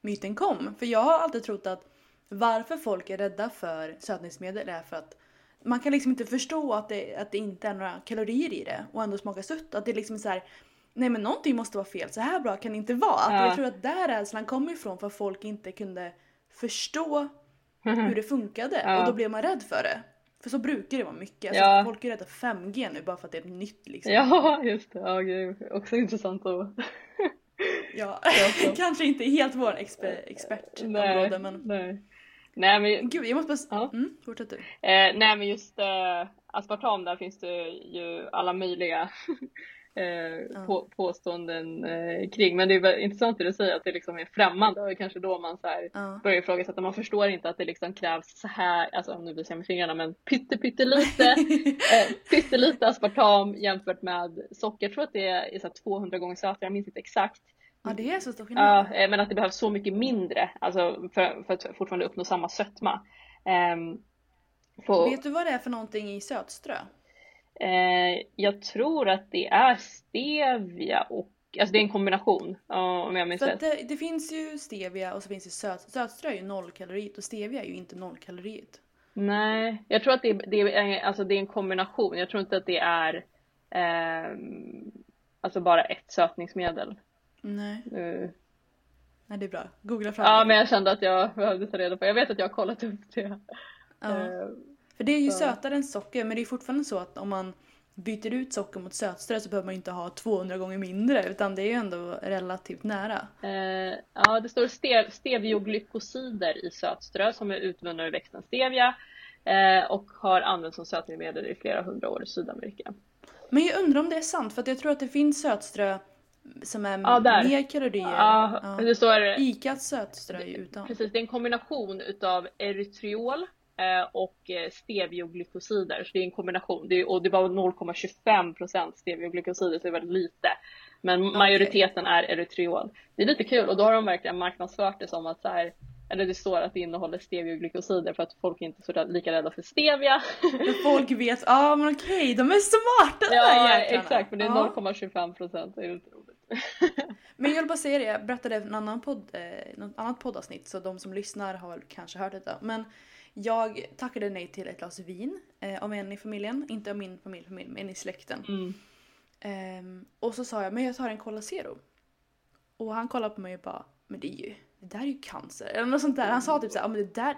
myten kom. För jag har alltid trott att varför folk är rädda för sötningsmedel är för att man kan liksom inte förstå att det, att det inte är några kalorier i det och ändå smaka sött. Att det är liksom så här, nej men någonting måste vara fel, så här bra kan det inte vara. Att ja. Jag tror att där rädslan kommer ifrån för att folk inte kunde förstå hur det funkade ja. och då blev man rädd för det. För så brukar det vara mycket. Alltså, ja. Folk är rädda för 5G nu bara för att det är nytt liksom. Ja, just det. Ja, gud. Också intressant att... ja, kanske inte helt vår exper expertområde men... Nej. Nej men... Gud, jag måste bara... Ja. Mm, fortsätt du. Eh, nej men just eh, aspartam där finns det ju alla möjliga eh, på, påståenden eh, kring. Men det är intressant det du säger att det liksom är främmande och kanske då man så här ja. börjar ifrågasätta. Man förstår inte att det liksom krävs så här, alltså nu visar jag med fingrarna men pytte pyttelite, eh, pyttelite aspartam jämfört med socker. Jag tror att det är, är så 200 gånger sötare, jag minns inte exakt. Ja det är så stor skillnad. Ja, eh, men att det behövs så mycket mindre alltså för, för att fortfarande uppnå samma sötma. Um, på... Vet du vad det är för någonting i sötströ? Eh, jag tror att det är stevia och Alltså det är en kombination om jag minns rätt. Det, det, finns ju stevia och så finns det söt, sötströ är ju nollkalorigt och stevia är ju inte nollkalorigt. Nej, jag tror att det, det, är, alltså det är en kombination. Jag tror inte att det är eh, alltså bara ett sötningsmedel. Nej. Uh. Nej det är bra. Googla fram Ja men jag kände att jag behövde ta reda på. Jag vet att jag har kollat upp det. Ja. Uh. För det är ju så. sötare än socker men det är fortfarande så att om man byter ut socker mot sötströ så behöver man inte ha 200 gånger mindre utan det är ju ändå relativt nära. Eh, ja, det står stev stevioglykosider i sötströ som är utvunna ur växten stevia eh, och har använts som sötningsmedel i flera hundra år i Sydamerika. Men jag undrar om det är sant för jag tror att det finns sötströ som är ja, mer kalorier. Ja, ja. Det står, Icats sötströ är ju utan. Precis, det är en kombination utav erytriol och eh, stevioglykosider. Så det är en kombination. Det, och det var 0,25% stevioglykosider så det är väldigt lite. Men okay. majoriteten är erytriol. Det är lite kul och då har de verkligen marknadsfört det som att så här, eller det står att det innehåller stevioglykosider för att folk inte är lika rädda för stevia. Men folk vet, ja ah, men okej, okay, de är smarta ja, de här jäklarna. exakt, för det är 0,25 procent. Det är lite roligt. men jag vill bara säga det, jag berättade i en annan podd, eh, något annat poddavsnitt så de som lyssnar har kanske hört detta. Men jag tackade nej till ett glas vin eh, av en i familjen. Inte av min familj, familj men i släkten. Mm. Um, och så sa jag, men jag tar en Cola Zero. Och han kollade på mig och bara, men det är ju, det där är ju cancer. Eller något sånt där. Han sa typ såhär, men det där.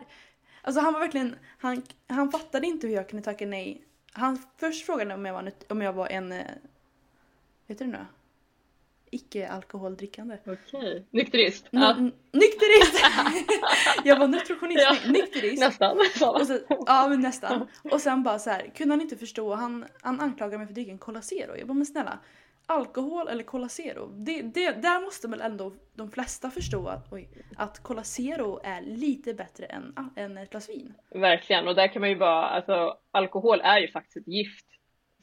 Alltså han var verkligen, han, han fattade inte hur jag kunde tacka nej. Han först frågade om jag var, om jag var en, eh, vet du det nu? Icke alkoholdrickande. Okej. Okay. Nykterist? N ja. Nykterist! jag var nutritionist, ja. nykterist. Nästan. Och så, ja men nästan. Och sen bara så här, kunde han inte förstå, han, han anklagade mig för att dricka en Cola Zero. Jag bara men snälla, alkohol eller Cola Zero, det, det, där måste väl ändå de flesta förstå att, oj, att Cola Zero är lite bättre än, än ett glas vin. Verkligen, och där kan man ju bara, alltså alkohol är ju faktiskt ett gift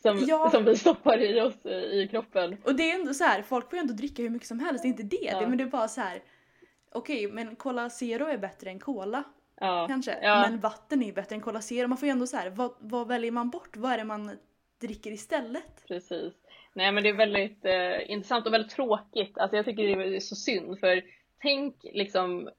som, ja. som vi stoppar i oss i kroppen. Och det är ändå så här, folk får ju ändå dricka hur mycket som helst, det är inte det. Ja. det men det är bara så här. okej okay, men Cola Zero är bättre än Cola. Ja. Kanske. Men vatten är ju bättre än Cola Zero. Man får ju ändå så här, vad, vad väljer man bort? Vad är det man dricker istället? Precis. Nej men det är väldigt eh, intressant och väldigt tråkigt. Alltså jag tycker det är så synd för tänk liksom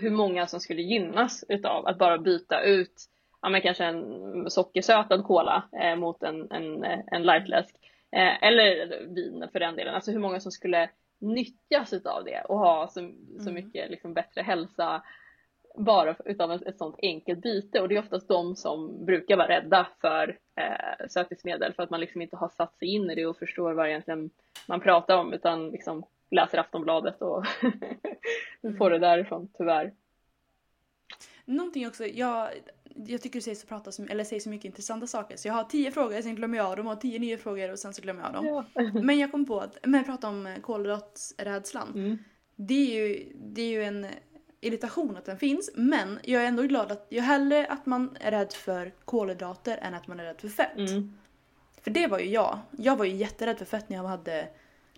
hur många som skulle gynnas utav att bara byta ut ja, men kanske en sockersötad cola eh, mot en, en, en lightläsk. Eh, eller vin för den delen. Alltså hur många som skulle nyttjas utav det och ha så, så mm. mycket liksom, bättre hälsa bara utav ett, ett sånt enkelt byte och det är oftast de som brukar vara rädda för eh, sötningsmedel för att man liksom inte har satt sig in i det och förstår vad egentligen man pratar om utan liksom läser Aftonbladet och får det därifrån tyvärr. Någonting också, jag, jag tycker du säger så, pratar så, eller säger så mycket intressanta saker så jag har tio frågor, sen glömmer jag dem och tio nya frågor och sen så glömmer jag dem. Ja. Men jag kom på att, men jag pratar om kolhydratsrädslan. Mm. Det, är ju, det är ju en irritation att den finns men jag är ändå glad att jag hellre att man är rädd för kolhydrater än att man är rädd för fett. Mm. För det var ju jag. Jag var ju jätterädd för fett när jag hade,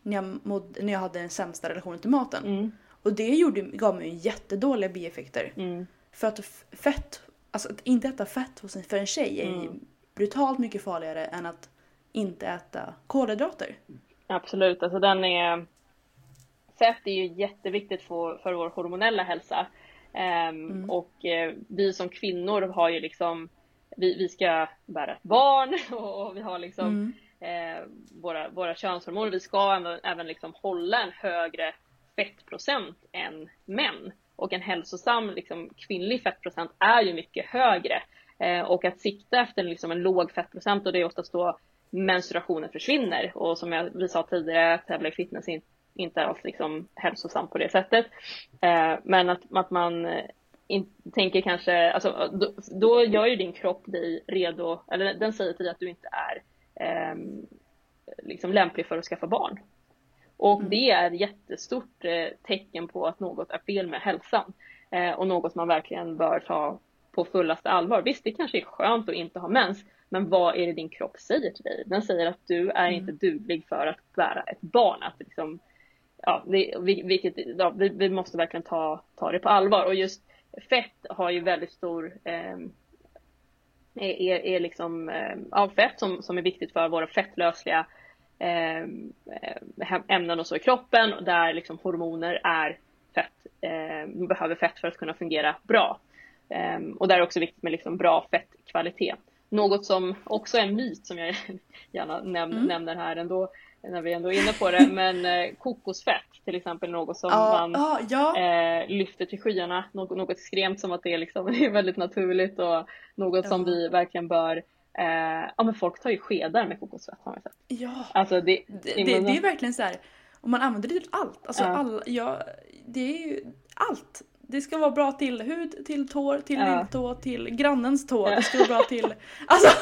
när jag, mod, när jag hade den sämsta relationen till maten. Mm. Och det gjorde, gav mig jättedåliga bieffekter. Mm. För att fett, alltså att inte äta fett för en tjej är mm. brutalt mycket farligare än att inte äta kolhydrater. Absolut, alltså den är fett är ju jätteviktigt för, för vår hormonella hälsa. Um, mm. Och eh, vi som kvinnor har ju liksom, vi, vi ska bära ett barn och, och vi har liksom mm. eh, våra, våra könshormoner. Vi ska även, även liksom hålla en högre fettprocent än män. Och en hälsosam liksom, kvinnlig fettprocent är ju mycket högre. Eh, och att sikta efter liksom, en låg fettprocent och det är oftast då menstruationen försvinner. Och som jag, vi sa tidigare, tävla i fitness in, inte alls liksom hälsosam på det sättet. Eh, men att, att man eh, in, tänker kanske, alltså, då, då, gör ju din kropp dig redo, eller den säger till dig att du inte är eh, liksom lämplig för att skaffa barn. Och mm. det är ett jättestort eh, tecken på att något är fel med hälsan eh, och något man verkligen bör ta på fullaste allvar. Visst, det kanske är skönt att inte ha mens, men vad är det din kropp säger till dig? Den säger att du är mm. inte duglig för att bära ett barn. Att liksom, ja, det, vilket, ja, vi, vi, måste verkligen ta, ta det på allvar. Och just fett har ju väldigt stor eh, är, är liksom eh, ja, fett som, som är viktigt för våra fettlösliga ämnen och så i kroppen där liksom hormoner är fett, eh, behöver fett för att kunna fungera bra. Eh, och där är det också viktigt med liksom bra fettkvalitet. Något som också är en myt som jag gärna näm mm. nämner här ändå när vi ändå är inne på det, men eh, kokosfett till exempel något som ah, man ah, ja. eh, lyfter till skyarna, något, något extremt som att det är, liksom, är väldigt naturligt och något ja. som vi verkligen bör eh, ja men folk tar ju skedar med kokosfett har man sett. Ja, alltså det, det, det, det är verkligen så här, och man använder det till allt. Alltså ja. all, ja, det är ju allt. Det ska vara bra till hud, till tår, till ja. lilltå, till grannens tå. Ja. Det ska vara bra till... Alltså!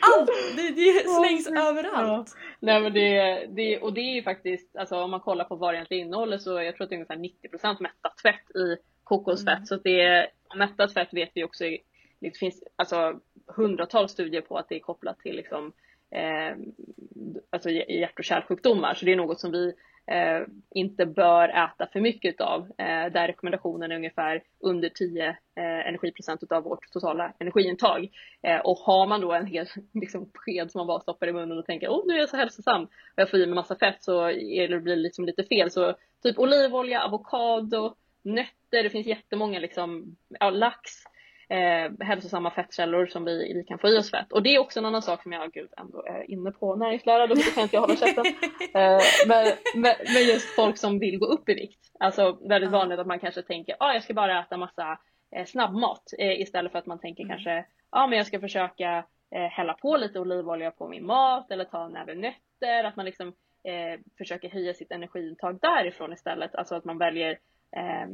allt! Det, det slängs oh, överallt. Ja. Nej men det, det, och det är ju faktiskt, alltså om man kollar på vad det egentligen innehåller så jag tror att det är ungefär 90 mättat fett i kokosfett. Mm. Så det är, mättat fett vet vi också, det finns alltså hundratals studier på att det är kopplat till liksom, eh, alltså hjärt och kärlsjukdomar. Så det är något som vi eh, inte bör äta för mycket av. Eh, där rekommendationen är ungefär under 10 eh, energiprocent av vårt totala energiintag. Eh, och har man då en hel liksom, sked som man bara stoppar i munnen och tänker åh nu är jag så hälsosam och jag får i mig massa fett så är det, blir det liksom lite fel. Så typ olivolja, avokado, nötter, det finns jättemånga liksom, ja, lax eh, hälsosamma fettkällor som vi, vi kan få i oss fett. Och det är också en annan sak som jag gud, ändå är inne på näringslära, då kan inte jag hålla käften. eh, men, men, men, just folk som vill gå upp i vikt. Alltså väldigt vanligt att man kanske tänker ah, jag ska bara äta massa eh, snabbmat eh, istället för att man tänker mm. kanske ah, men jag ska försöka eh, hälla på lite olivolja på min mat eller ta en näve nötter. Att man liksom eh, försöker höja sitt energiintag därifrån istället. Alltså att man väljer eh,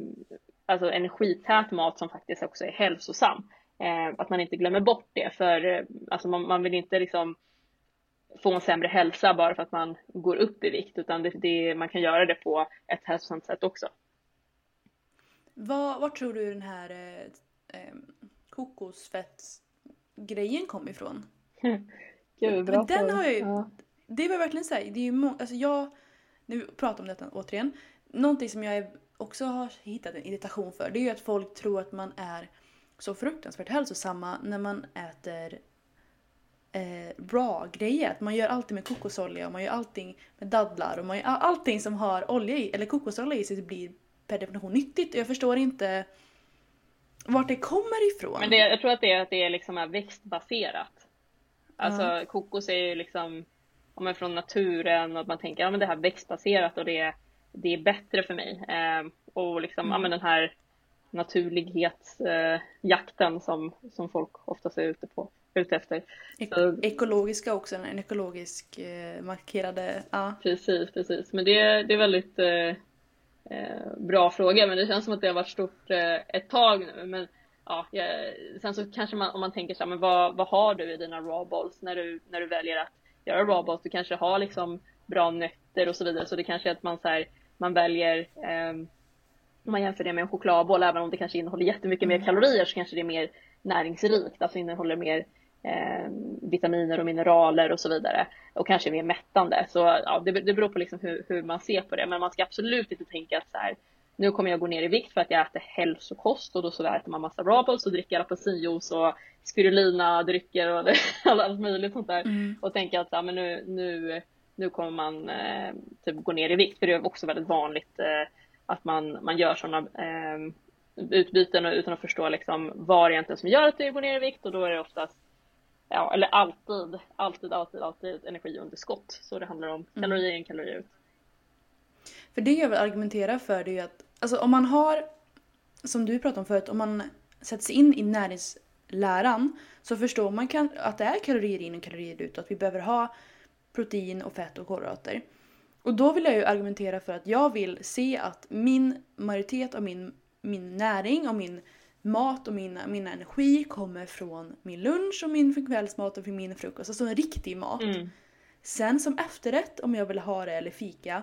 alltså energität mat som faktiskt också är hälsosam. Eh, att man inte glömmer bort det för eh, alltså man, man, vill inte liksom få en sämre hälsa bara för att man går upp i vikt utan det, det, man kan göra det på ett hälsosamt sätt också. Var, var tror du den här eh, eh kokosfettsgrejen kom ifrån? Gud, bra den har ju, ja. Det var verkligen så här, det är ju alltså jag, nu pratar om detta återigen, någonting som jag är också har hittat en irritation för det är ju att folk tror att man är så fruktansvärt hälsosamma när man äter eh, raw-grejer. man gör allting med kokosolja och man gör allting med dadlar och man gör allting som har olja i, eller kokosolja i sig blir per definition nyttigt. Jag förstår inte vart det kommer ifrån. Men det, jag tror att det är att det är liksom växtbaserat. Alltså uh. kokos är ju liksom ja, från naturen och man tänker att ja, det här är växtbaserat och det är det är bättre för mig. Eh, och liksom, mm. ja men den här naturlighetsjakten eh, som, som folk oftast är ute på ute efter. Ek ekologiska också, en ekologisk eh, markerade, ja. Precis, precis. Men det, det är väldigt eh, eh, bra fråga, men det känns som att det har varit stort eh, ett tag nu. Men ja, sen så kanske man, om man tänker så här, men vad, vad har du i dina raw balls när du, när du väljer att göra raw balls? Du kanske har liksom bra nötter och så vidare, så det kanske är att man så här, man väljer eh, om man jämför det med en chokladboll, även om det kanske innehåller jättemycket mer mm. kalorier så kanske det är mer näringsrikt, alltså innehåller mer eh, vitaminer och mineraler och så vidare och kanske mer mättande. Så ja, det, det beror på liksom hur, hur, man ser på det, men man ska absolut inte tänka att så här, nu kommer jag gå ner i vikt för att jag äter hälsokost och då så äter man massa rabels och dricker apelsinjuice och spirulina drycker och allt möjligt sånt där mm. och tänka att ja, men nu, nu, nu kommer man eh, typ gå ner i vikt för det är också väldigt vanligt eh, att man, man gör sådana eh, utbyten utan att förstå liksom vad det egentligen som gör att det går ner i vikt och då är det oftast ja, eller alltid, alltid, alltid, alltid energiunderskott. Så det handlar om mm. kalorier in, kalorier ut. För det jag vill argumentera för det är ju att alltså om man har, som du pratade om förut, om man sätter sig in i näringsläran så förstår man kan, att det är kalorier in och kalorier ut och att vi behöver ha protein och fett och kolhydrater. Och då vill jag ju argumentera för att jag vill se att min majoritet av min, min näring och min mat och min, min energi kommer från min lunch och min kvällsmat och min frukost. Alltså en riktig mat. Mm. Sen som efterrätt om jag vill ha det eller fika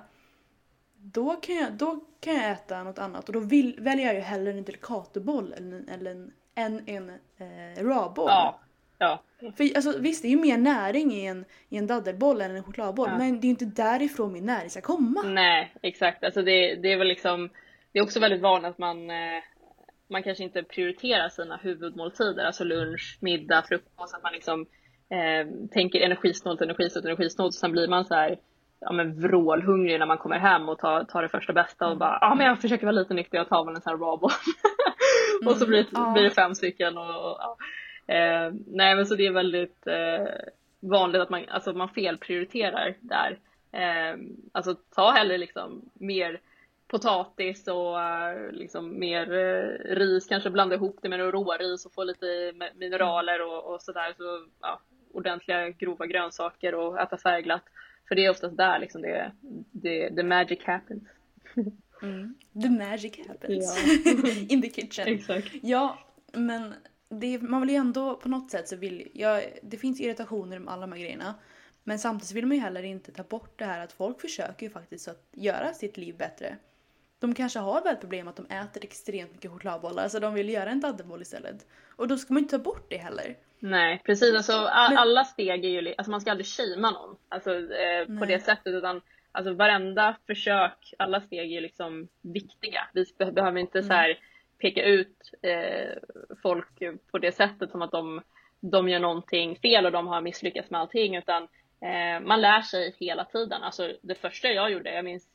då kan jag, då kan jag äta något annat och då vill, väljer jag ju hellre en delicatoboll än, eller en, än en eh, rawboll. Ja. Ja. För alltså, visst, det är ju mer näring i en, i en daddelboll än en chokladboll ja. men det är ju inte därifrån min näring ska komma. Nej, exakt. Alltså det, det är väl liksom Det är också väldigt vanligt att man eh, man kanske inte prioriterar sina huvudmåltider, alltså lunch, middag, frukost, att man liksom eh, tänker energisnålt, energisnålt, energisnålt och sen blir man så här ja, men vrålhungrig när man kommer hem och tar, tar det första bästa och mm. bara ja men jag försöker vara lite nykter och tar väl en sån här raw och så blir det, mm, blir det fem stycken och, och ja. Eh, nej men så det är väldigt eh, vanligt att man, alltså, man felprioriterar där. Eh, alltså ta hellre liksom mer potatis och uh, liksom mer uh, ris, kanske blanda ihop det med råris och få lite mineraler och, och sådär. Så, ja, ordentliga grova grönsaker och äta färgglatt. För det är oftast där liksom det, det, the magic happens. Mm. The magic happens. Ja. In the kitchen. Exakt. Ja, men det, man vill ju ändå på något sätt så vill jag, det finns irritationer med alla de här grejerna. Men samtidigt vill man ju heller inte ta bort det här att folk försöker ju faktiskt att göra sitt liv bättre. De kanske har väl problem att de äter extremt mycket chokladbollar så de vill göra en daddelboll istället. Och då ska man inte ta bort det heller. Nej precis, alltså, all, alla steg är ju, alltså man ska aldrig shamea någon alltså, eh, på det sättet utan alltså, varenda försök, alla steg är liksom viktiga. Vi behöver inte mm. så här peka ut eh, folk på det sättet som att de, de gör någonting fel och de har misslyckats med allting utan eh, man lär sig hela tiden. Alltså det första jag gjorde, jag minns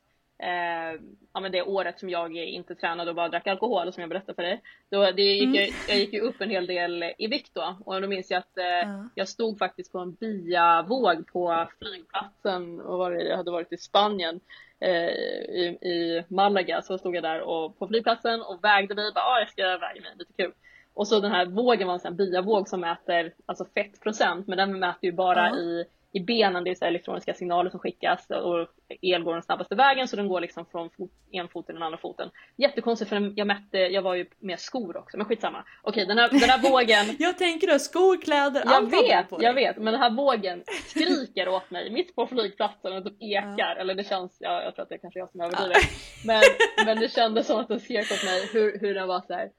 eh, ja, men det året som jag inte tränade och bara drack alkohol som jag berättade för dig. Då, det gick, mm. jag, jag gick ju upp en hel del i vikt då och då minns jag att eh, mm. jag stod faktiskt på en biavåg på flygplatsen och var, jag hade varit i Spanien i, i Malaga så stod jag där och på flygplatsen och vägde mig bara ah, jag ska väga mig lite kul. Och så den här vågen var en sån här biavåg som mäter alltså fettprocent men den mäter ju bara mm. i i benen, det är så elektroniska signaler som skickas och el går den snabbaste vägen så den går liksom från fot, en fot till den andra foten. Jättekonstigt för jag mätte, jag var ju med skor också men skitsamma. Okej den här, den här vågen. jag tänker då skor, kläder, jag allt vet, på Jag vet, men den här vågen skriker åt mig mitt på flygplatsen och typ ekar. Ja. Eller det känns, ja, jag tror att det är kanske jag som överdriver. men, men det kändes som att den skrek åt mig hur, hur den var så här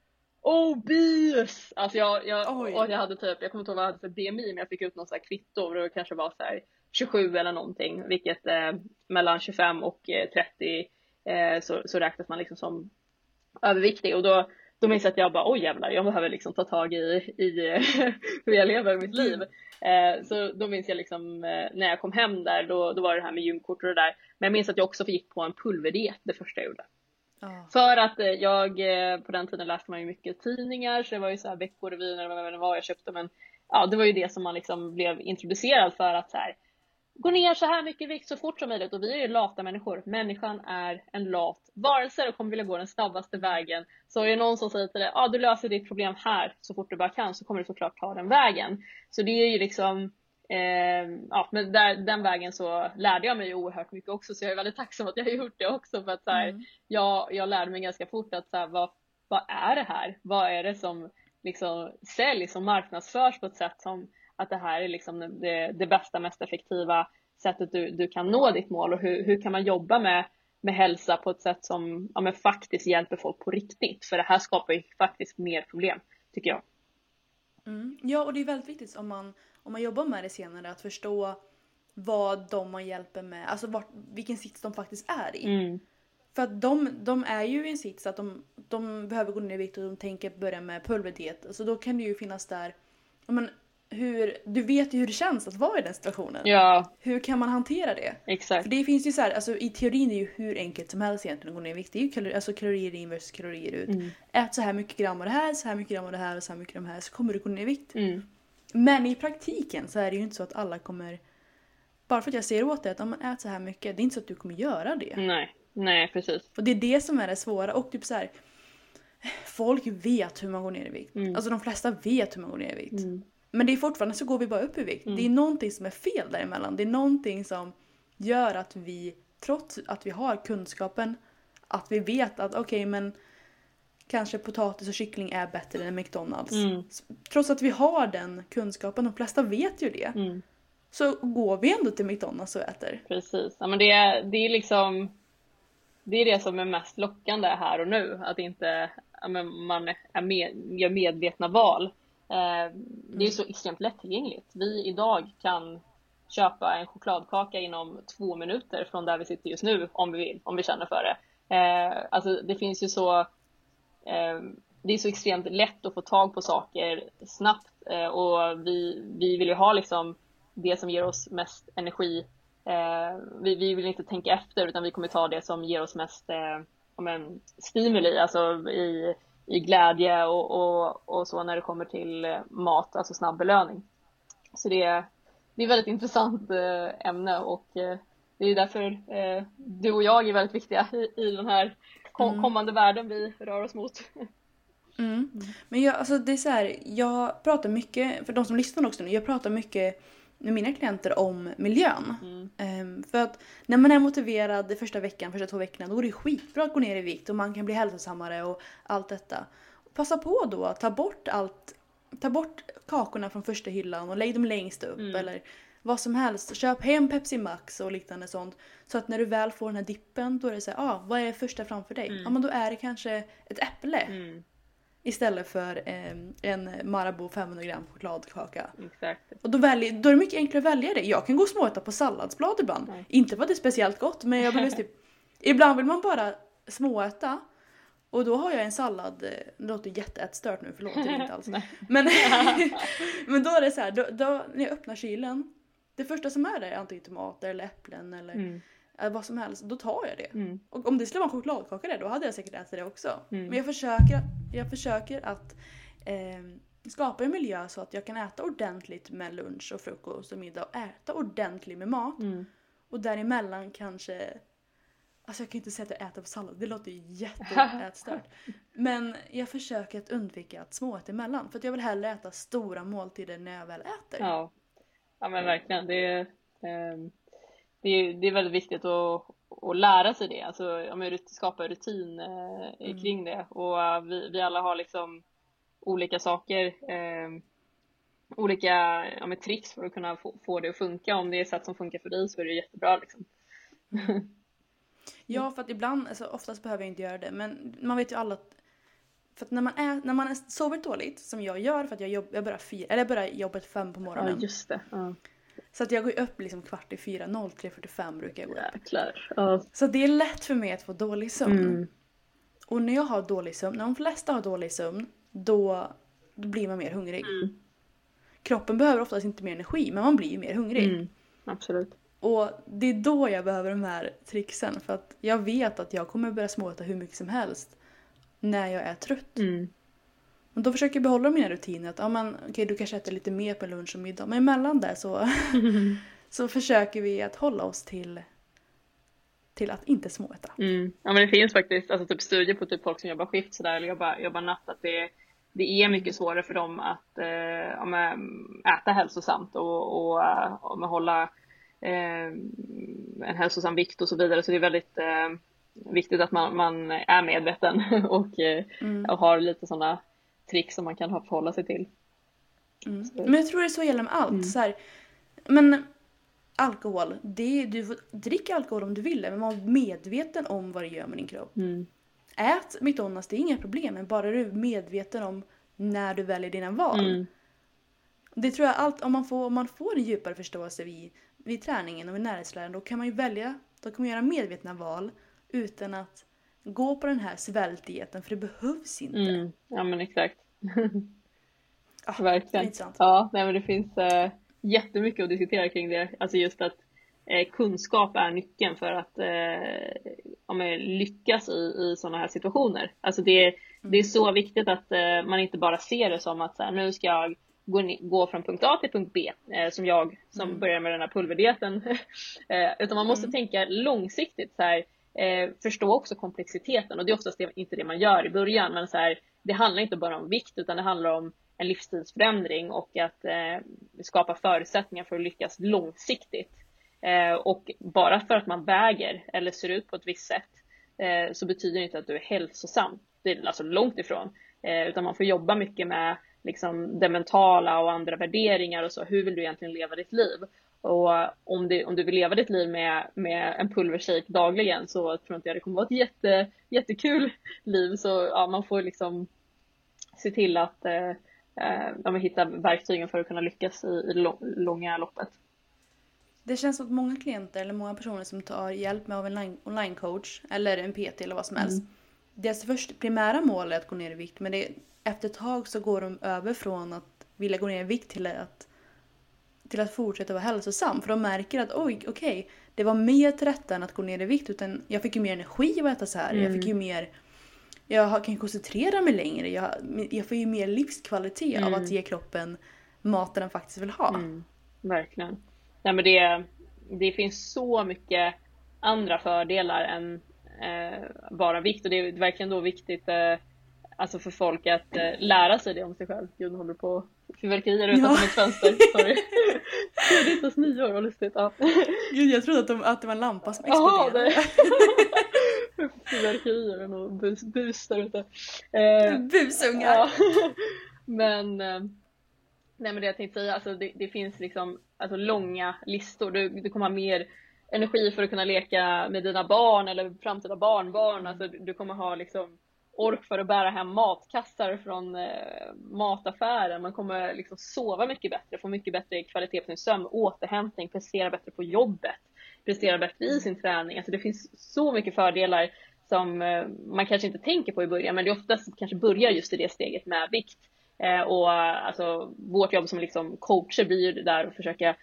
obese! Alltså jag, jag, och jag hade typ, jag kommer inte ihåg vad jag hade för BMI men jag fick ut något så här kvitto och det kanske var så här 27 eller någonting vilket eh, mellan 25 och eh, 30 eh, så, så räknas man liksom som överviktig och då, då minns jag att jag bara oj jävlar jag behöver liksom ta tag i, i hur jag lever mitt liv. Eh, så då minns jag liksom eh, när jag kom hem där då, då var det det här med gymkort och det där. Men jag minns att jag också gick på en pulverdiet det första jag gjorde. För att eh, jag, eh, på den tiden läste man ju mycket tidningar så det var ju så här Veckorevyn eller vad det var jag köpte men ja det var ju det som man liksom blev introducerad för att så här, gå ner så här mycket i vikt så fort som möjligt och vi är ju lata människor. Människan är en lat varelse och kommer vilja gå den snabbaste vägen. Så är det någon som säger till dig, ja ah, du löser ditt problem här så fort du bara kan så kommer du såklart ta den vägen. Så det är ju liksom ja, men där, den vägen så lärde jag mig oerhört mycket också så jag är väldigt tacksam att jag har gjort det också för att så här, mm. jag, jag lärde mig ganska fort att så här, vad, vad är det här? Vad är det som liksom säljs och marknadsförs på ett sätt som att det här är liksom det, det bästa, mest effektiva sättet du, du kan nå ditt mål och hur, hur kan man jobba med, med hälsa på ett sätt som ja, men faktiskt hjälper folk på riktigt? För det här skapar ju faktiskt mer problem, tycker jag. Mm. Ja, och det är väldigt viktigt om man, om man jobbar med det senare att förstå vad de man hjälper med, alltså vart, vilken sits de faktiskt är i. Mm. För att de, de är ju i en sits att de, de behöver gå ner i vikt och de tänker börja med pulverdiet. Så då kan det ju finnas där, men hur, du vet ju hur det känns att vara i den situationen. Ja. Hur kan man hantera det? Exakt. För det finns ju så här, alltså i teorin är det ju hur enkelt som helst egentligen att gå ner i vikt. Det är ju kalori, alltså kalorier in versus kalorier ut. Mm. Ät så här mycket gram av det här, så här mycket gram av det här och så här mycket av det här så kommer du gå ner i vikt. Mm. Men i praktiken så är det ju inte så att alla kommer bara för att jag säger åt dig att om man äter så här mycket, det är inte så att du kommer göra det. Nej, nej precis. Och det är det som är det svåra. Och typ så här, folk vet hur man går ner i vikt. Mm. Alltså de flesta vet hur man går ner i vikt. Mm. Men det är fortfarande så går vi bara upp i vikt. Mm. Det är någonting som är fel däremellan. Det är någonting som gör att vi, trots att vi har kunskapen, att vi vet att okej okay, men kanske potatis och kyckling är bättre än McDonalds. Mm. Trots att vi har den kunskapen, de flesta vet ju det. Mm. Så går vi ändå till McDonalds och äter. Precis, ja, men det, är, det är liksom det är det som är mest lockande här och nu, att inte ja, man är med, gör medvetna val. Eh, det är så extremt lättillgängligt. Vi idag kan köpa en chokladkaka inom två minuter från där vi sitter just nu om vi vill, om vi känner för det. Eh, alltså det finns ju så Eh, det är så extremt lätt att få tag på saker snabbt eh, och vi, vi vill ju ha liksom det som ger oss mest energi. Eh, vi, vi vill inte tänka efter utan vi kommer ta det som ger oss mest men, stimuli, alltså i i glädje och, och, och så när det kommer till mat, alltså snabb belöning. Så det är, det är ett väldigt intressant ämne och det är därför du och jag är väldigt viktiga i, i den här mm. kommande mm. världen vi rör oss mot. Mm. Men jag, alltså det är så här, jag pratar mycket, för de som lyssnar också nu, jag pratar mycket med mina klienter om miljön. Mm. Um, för att när man är motiverad första veckan, första två veckorna, då är det skitbra att gå ner i vikt och man kan bli hälsosammare och allt detta. Passa på då att ta bort allt, ta bort kakorna från första hyllan och lägg dem längst upp mm. eller vad som helst. Köp hem Pepsi Max och liknande sånt. Så att när du väl får den här dippen då är det så här, ah, vad är första framför dig? Mm. Ja men då är det kanske ett äpple. Mm. Istället för eh, en Marabou 500 gram chokladkaka. Exakt. Och då, väljer, då är det mycket enklare att välja det. Jag kan gå och småäta på salladsblad ibland. Nej. Inte för att det är speciellt gott men jag vill typ, ibland vill man bara småäta. Och då har jag en sallad, det låter jätteätstört nu, förlåt det är inte alls. men, men då är det så här, då, då, när jag öppnar kylen, det första som är där är antingen tomater eller äpplen eller mm vad som helst, då tar jag det. Mm. Och om det skulle vara en chokladkaka där, då hade jag säkert ätit det också. Mm. Men jag försöker, jag försöker att eh, skapa en miljö så att jag kan äta ordentligt med lunch och frukost och middag och äta ordentligt med mat. Mm. Och däremellan kanske Alltså jag kan inte säga att jag äter på sallad, det låter ju jätteätstört. Men jag försöker att undvika att småäta emellan. För att jag vill hellre äta stora måltider när jag väl äter. Ja, ja men verkligen. Det är, um det är, det är väldigt viktigt att, att lära sig det, alltså ja, skapa rutin eh, mm. kring det och uh, vi, vi alla har liksom olika saker, eh, olika ja, tricks för att kunna få, få, det att funka. Om det är sätt som funkar för dig så är det jättebra liksom. ja, för att ibland, alltså oftast behöver jag inte göra det, men man vet ju alla att för att när man, är, när man är sover dåligt, som jag gör för att jag, jobb, jag börjar fyra, eller jag börjar jobbet fem på morgonen. Ja, just det. Ja. Så att jag går upp liksom kvart i fyra, 03.45 brukar jag gå upp. Jäklar. Ja. Så det är lätt för mig att få dålig sömn. Mm. Och när jag har dålig sömn, när de flesta har dålig sömn, då, då blir man mer hungrig. Mm. Kroppen behöver oftast inte mer energi, men man blir ju mer hungrig. Mm. Absolut. Och det är då jag behöver de här tricksen, för att jag vet att jag kommer börja småäta hur mycket som helst när jag är trött. Mm. Men då försöker jag behålla mina rutiner. Att, ja, men, okay, du kanske äter lite mer på lunch och middag. Men emellan där så, så försöker vi att hålla oss till, till att inte småäta. Mm. Ja men det finns faktiskt alltså, typ studier på typ folk som jobbar skift sådär eller jobbar, jobbar natt att det, det är mycket svårare för dem att eh, ja, äta hälsosamt och, och, och hålla eh, en hälsosam vikt och så vidare. Så det är väldigt eh, viktigt att man, man är medveten och, eh, mm. och har lite sådana tricks som man kan förhålla sig till. Mm. Men jag tror det är så gäller med allt. Mm. Så här, men alkohol, det, du får dricka alkohol om du vill men var medveten om vad det gör med din kropp. Mm. Ät McDonalds, det är inga problem men bara du är medveten om när du väljer dina val. Mm. Det tror jag allt, om man får, om man får en djupare förståelse vid, vid träningen och vid närhetsläran då kan man ju välja, då kan man göra medvetna val utan att gå på den här svältdieten för det behövs inte. Mm. Ja men exakt. ah, Verkligen. Ja, nej, men det finns äh, jättemycket att diskutera kring det. Alltså just att äh, kunskap är nyckeln för att äh, ja, lyckas i, i sådana här situationer. Alltså det, mm. det är så viktigt att man inte bara ser det som att så här, nu ska jag gå, gå från punkt A till punkt B som jag som mm. börjar med den här pulverdieten. utan man måste mm. tänka långsiktigt. Så här, eh, förstå också komplexiteten och det är oftast det, inte det man gör i början men så här, det handlar inte bara om vikt utan det handlar om en livsstilsförändring och att eh, skapa förutsättningar för att lyckas långsiktigt. Eh, och bara för att man väger eller ser ut på ett visst sätt eh, så betyder det inte att du är hälsosam. Det är alltså långt ifrån. Eh, utan man får jobba mycket med liksom, det mentala och andra värderingar och så. Hur vill du egentligen leva ditt liv? Och om, det, om du vill leva ditt liv med, med en pulvershake dagligen så tror inte jag det kommer vara ett jätte, jättekul liv. Så ja, man får liksom se till att eh, eh, hitta verktygen för att kunna lyckas i, i långa loppet. Det känns som att många klienter eller många personer som tar hjälp med av en onlinecoach eller en PT eller vad som helst. Mm. Deras första primära mål är att gå ner i vikt men det, efter ett tag så går de över från att vilja gå ner i vikt till att till att fortsätta vara hälsosam. För de märker att oj, okej, okay, det var mer till rätta än att gå ner i vikt. Utan jag fick ju mer energi av att äta så här. Mm. Jag fick ju mm. mer... Jag kan koncentrera mig längre. Jag, jag får ju mer livskvalitet mm. av att mm. ge kroppen maten den faktiskt vill ha. Mm. Verkligen. Nej, men det, det finns så mycket andra fördelar än eh, bara vikt och det är verkligen då viktigt eh, alltså för folk att eh, lära sig det om sig själv. Gud, håller på fyrverkerier utanför ja. mitt fönster. Sorry. inte ens nyår, vad lustigt. Ja. Gud, jag trodde att, de, att det var en lampa som exploderade. Fyrverkerier och bus, bus där ute. Eh, Busungar! Ja. men, eh, nej men det jag tänkte säga, alltså det, det finns liksom alltså långa listor. Du, du kommer ha mer energi för att kunna leka med dina barn eller framtida barnbarn. Alltså du kommer ha liksom ork för att bära hem matkassar från eh, mataffären. Man kommer liksom sova mycket bättre, få mycket bättre kvalitet på sin sömn, återhämtning, prestera bättre på jobbet, prestera bättre i sin träning. Alltså det finns så mycket fördelar som eh, man kanske inte tänker på i början, men det oftast kanske börjar just i det steget med vikt. Eh, och alltså vårt jobb som liksom coacher blir ju där att försöka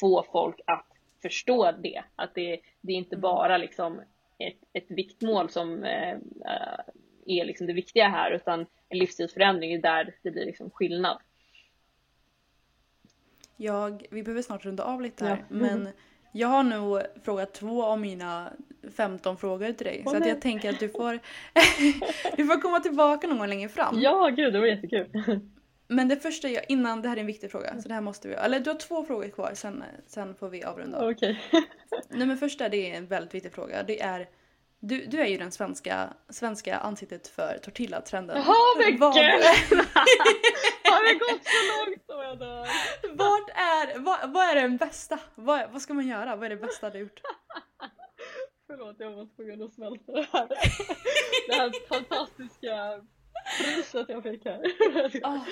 få folk att förstå det. Att det, det är inte mm. bara liksom ett, ett viktmål som eh, är liksom det viktiga här utan en livsstilsförändring är där det blir liksom skillnad. Jag, vi behöver snart runda av lite här ja. men jag har nog frågat två av mina 15 frågor till dig. Oh, så jag tänker att du får, du får komma tillbaka någon gång längre fram. Ja, gud det var jättekul. Men det första jag, innan, det här är en viktig fråga så det här måste vi, eller du har två frågor kvar sen, sen får vi avrunda. Okej. Okay. Nej men första det är en väldigt viktig fråga. Det är du, du är ju den svenska, svenska ansiktet för tortillatrenden. Jaha mycket! Vad... Har det gått så långt så jag dör? Vart är, vad, vad är den bästa? Vad, vad ska man göra? Vad är det bästa du gjort? Förlåt jag var tvungen att smälta det här. Det här fantastiska priset jag fick här. Oh,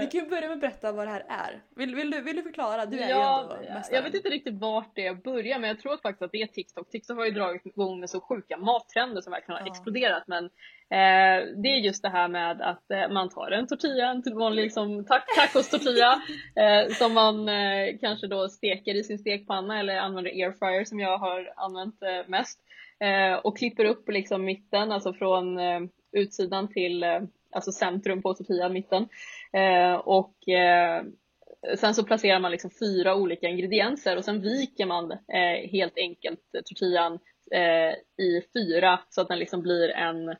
vi kan börja med att berätta vad det här är. Vill, vill, du, vill du förklara? Du är ja, ju ändå mästaren. Jag vet inte riktigt vart det börjar men jag tror faktiskt att det är TikTok. TikTok har ju dragit igång med så sjuka mattrender som verkligen har oh. exploderat men eh, det är just det här med att eh, man tar en tortilla, en vanlig liksom, tacos-tortilla eh, som man eh, kanske då steker i sin stekpanna eller använder airfryer som jag har använt eh, mest eh, och klipper upp liksom mitten, alltså från utsidan till alltså centrum på Sofia, mitten. Eh, och eh, sen så placerar man liksom fyra olika ingredienser och sen viker man eh, helt enkelt tortillan eh, i fyra så att den liksom blir en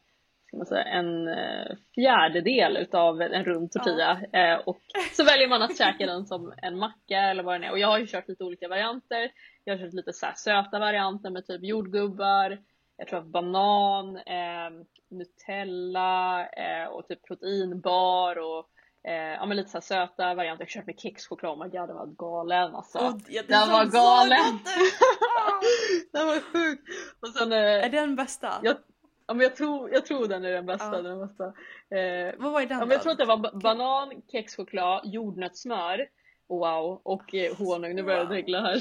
säga, en eh, fjärdedel utav en rund tortilla ja. Eh, och så väljer man att käka den som en macka eller vad det är och jag har ju kört lite olika varianter. Jag har kört lite så söta varianter med typ jordgubbar, jag tror att banan, eh, Nutella eh, och typ proteinbar och eh, ja men lite så söta varianter. Jag med kexchoklad, oh my god den var galen alltså. Oh, ja, den var galen! den var sjuk! Och sen, eh, är den bästa? Jag, ja men jag tror, jag tror den är den bästa. Ja. Den bästa. Eh, Vad var den ja, men Jag tror att det var banan, kexchoklad, jordnötssmör Wow, och eh, honung. Nu börjar jag dregla här.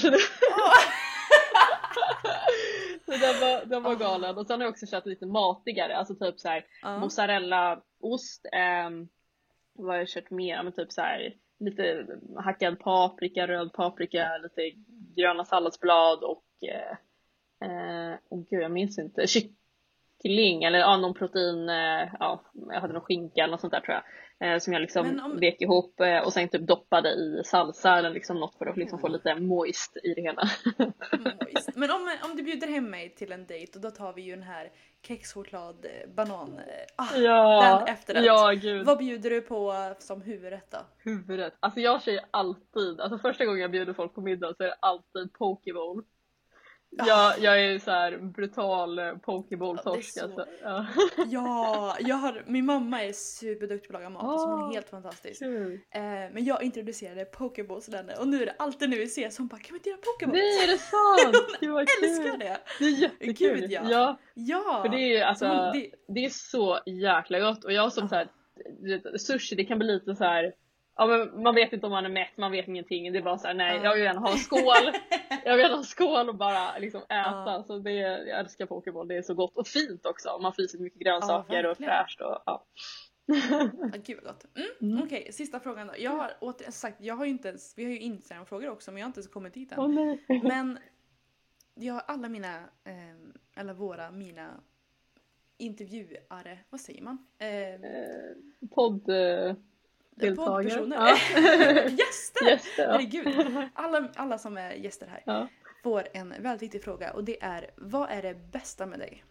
Den var, den var galen. Och sen har jag också kört lite matigare, alltså typ såhär uh. mozzarellaost. Eh, vad har jag kört mer? Men typ såhär lite hackad paprika, röd paprika, lite gröna salladsblad och eh, eh, oh gud jag minns inte, kyckling eller ja, någon protein, eh, ja jag hade någon skinka eller något sånt där tror jag. Eh, som jag liksom om... vek ihop eh, och sen typ doppade i salsa eller liksom något för att liksom mm. få lite moist i det hela. moist. Men om, om du bjuder hem mig till en dejt och då tar vi ju den här kexchoklad eh, banan. Ah, ja, den efterrätt. Ja, gud. Vad bjuder du på som huvudrätt då? Huvudrätt? Alltså jag säger alltid, alltså första gången jag bjuder folk på middag så är det alltid pokeball. Jag, jag är så här brutal eh, pokeball-torsk ja, alltså. Ja. ja, jag har, min mamma är superduktig på att laga mat, oh, så hon är helt fantastisk. Eh, men jag introducerade pokeballs till henne och nu är det alltid nu vi ses hon bara kan vi inte göra pokeballs? Nej är det sant? hon älskar det! Det är jättekul! Gud, ja. ja! Ja! För det är alltså, det... det... är så jäkla gott och jag som ja. så här, sushi det kan bli lite så här ja, men man vet inte om man är mätt, man vet ingenting. Det är bara såhär, nej jag vill gärna ha en skål. jag vill gärna ha en skål och bara liksom äta. Ja. Så det, jag älskar Pokéboll, det är så gott och fint också. Man får i sig mycket grönsaker ja, och fräscht. Och, ja. gud vad gott. Mm, mm. Okej, okay, sista frågan då. Jag har åter, sagt, jag har ju inte ens, vi har ju Instagram-frågor också men jag har inte ens kommit dit än. Oh, men jag har alla mina, eh, eller våra, mina intervjuare, vad säger man? Eh, eh, podd... Eh, poddpersoner. Ja. gäster! gäster ja. Herregud. Alla, alla som är gäster här ja. får en väldigt viktig fråga och det är vad är det bästa med dig?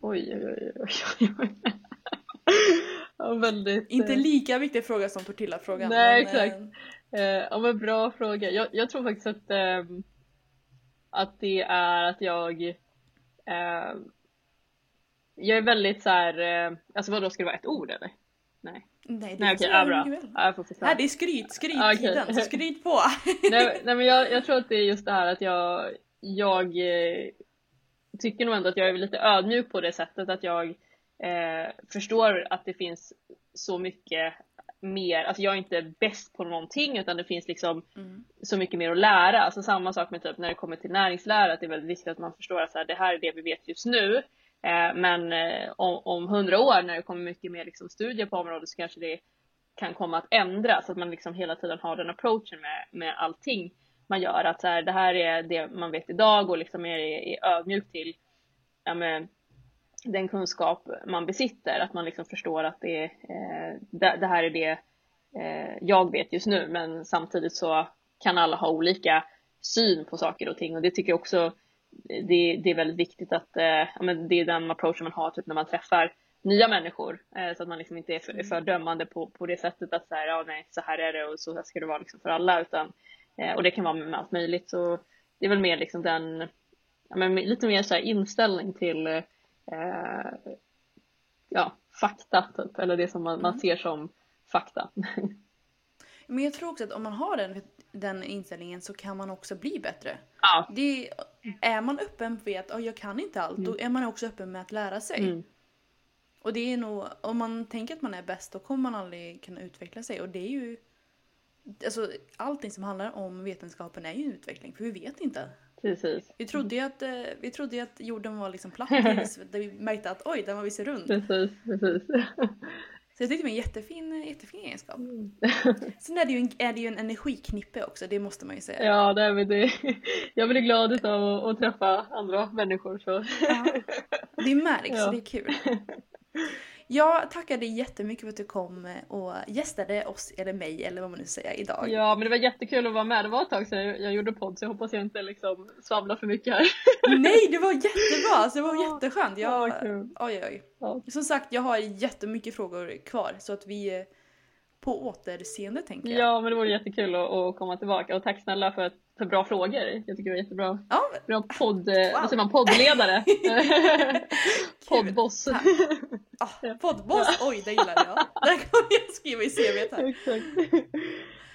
Oj, oj, oj, oj. ja, väldigt, Inte eh, lika viktig fråga som tortillafrågan. Nej, men, exakt. Eh, ja, men bra fråga. Jag, jag tror faktiskt att, eh, att det är att jag eh, jag är väldigt så här, eh, alltså vad då ska det vara ett ord eller? Nej. Nej, det nej, okej, ja, bra. Ja, jag får Nej, det är skryt, skryttiden, okay. så skryt på! nej, nej, men jag, jag, tror att det är just det här att jag, jag eh, tycker nog ändå att jag är lite ödmjuk på det sättet att jag eh, förstår att det finns så mycket mer, alltså jag är inte bäst på någonting utan det finns liksom mm. så mycket mer att lära. Alltså samma sak med typ när det kommer till näringslära, att det är väldigt viktigt att man förstår att så här, det här är det vi vet just nu Eh, men eh, om hundra år när det kommer mycket mer liksom studier på området så kanske det kan komma att ändras. Att man liksom hela tiden har den approachen med, med allting man gör. Att så här, det här är det man vet idag och liksom är, är ödmjuk till ja, med den kunskap man besitter. Att man liksom förstår att det, eh, det, det, här är det eh, jag vet just nu. Men samtidigt så kan alla ha olika syn på saker och ting och det tycker jag också det, det är väldigt viktigt att eh, ja, men det är den approachen man har typ när man träffar nya människor eh, så att man liksom inte är för, är för dömande på, på det sättet att så här, ja, nej, så här är det och så här ska det vara liksom för alla utan eh, och det kan vara med allt möjligt så det är väl mer liksom den ja, men lite mer så här inställning till eh, ja, fakta typ eller det som man, man mm. ser som fakta. Men jag tror också att om man har den, den inställningen så kan man också bli bättre. Ja. Det, är man öppen för att oh, jag kan inte allt, mm. då är man också öppen med att lära sig. Mm. Och det är nog, om man tänker att man är bäst då kommer man aldrig kunna utveckla sig. Och det är ju, alltså allting som handlar om vetenskapen är ju en utveckling, för vi vet inte. Precis. Vi trodde ju att, eh, vi trodde att jorden var liksom platt tills vi märkte att oj, den var visst rund. Precis, precis. Så jag tyckte det var en jättefin, jättefin egenskap. Mm. Sen är det, ju en, är det ju en energiknippe också, det måste man ju säga. Ja, det är det. Jag blir glad av att, att träffa andra människor. Så. Ja. Det märks, ja. det är kul. Jag tackar dig jättemycket för att du kom och gästade oss, eller mig, eller vad man nu säger idag. Ja, men det var jättekul att vara med. Det var ett tag sedan jag gjorde podd så jag hoppas jag inte liksom svamlar för mycket här. Nej, det var jättebra! Alltså, det var ja, jätteskönt. Jag, ja, kul. Oj, oj. Ja. Som sagt, jag har jättemycket frågor kvar så att vi på återseende tänker jag. Ja, men det vore jättekul att, att komma tillbaka och tack snälla för, för bra frågor. Jag tycker det var jättebra. Ja, Bra podd, wow. vad säger man, poddledare. Poddboss. ah, poddboss, oj det gillar jag. Det kommer jag skriva i CVt här. Exakt.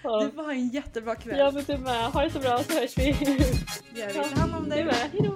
Ja. Du får ha en jättebra kväll. Ja men du med. Ha det så bra så hörs vi. Det gör vi. Ta hand om dig. Du med. Hejdå.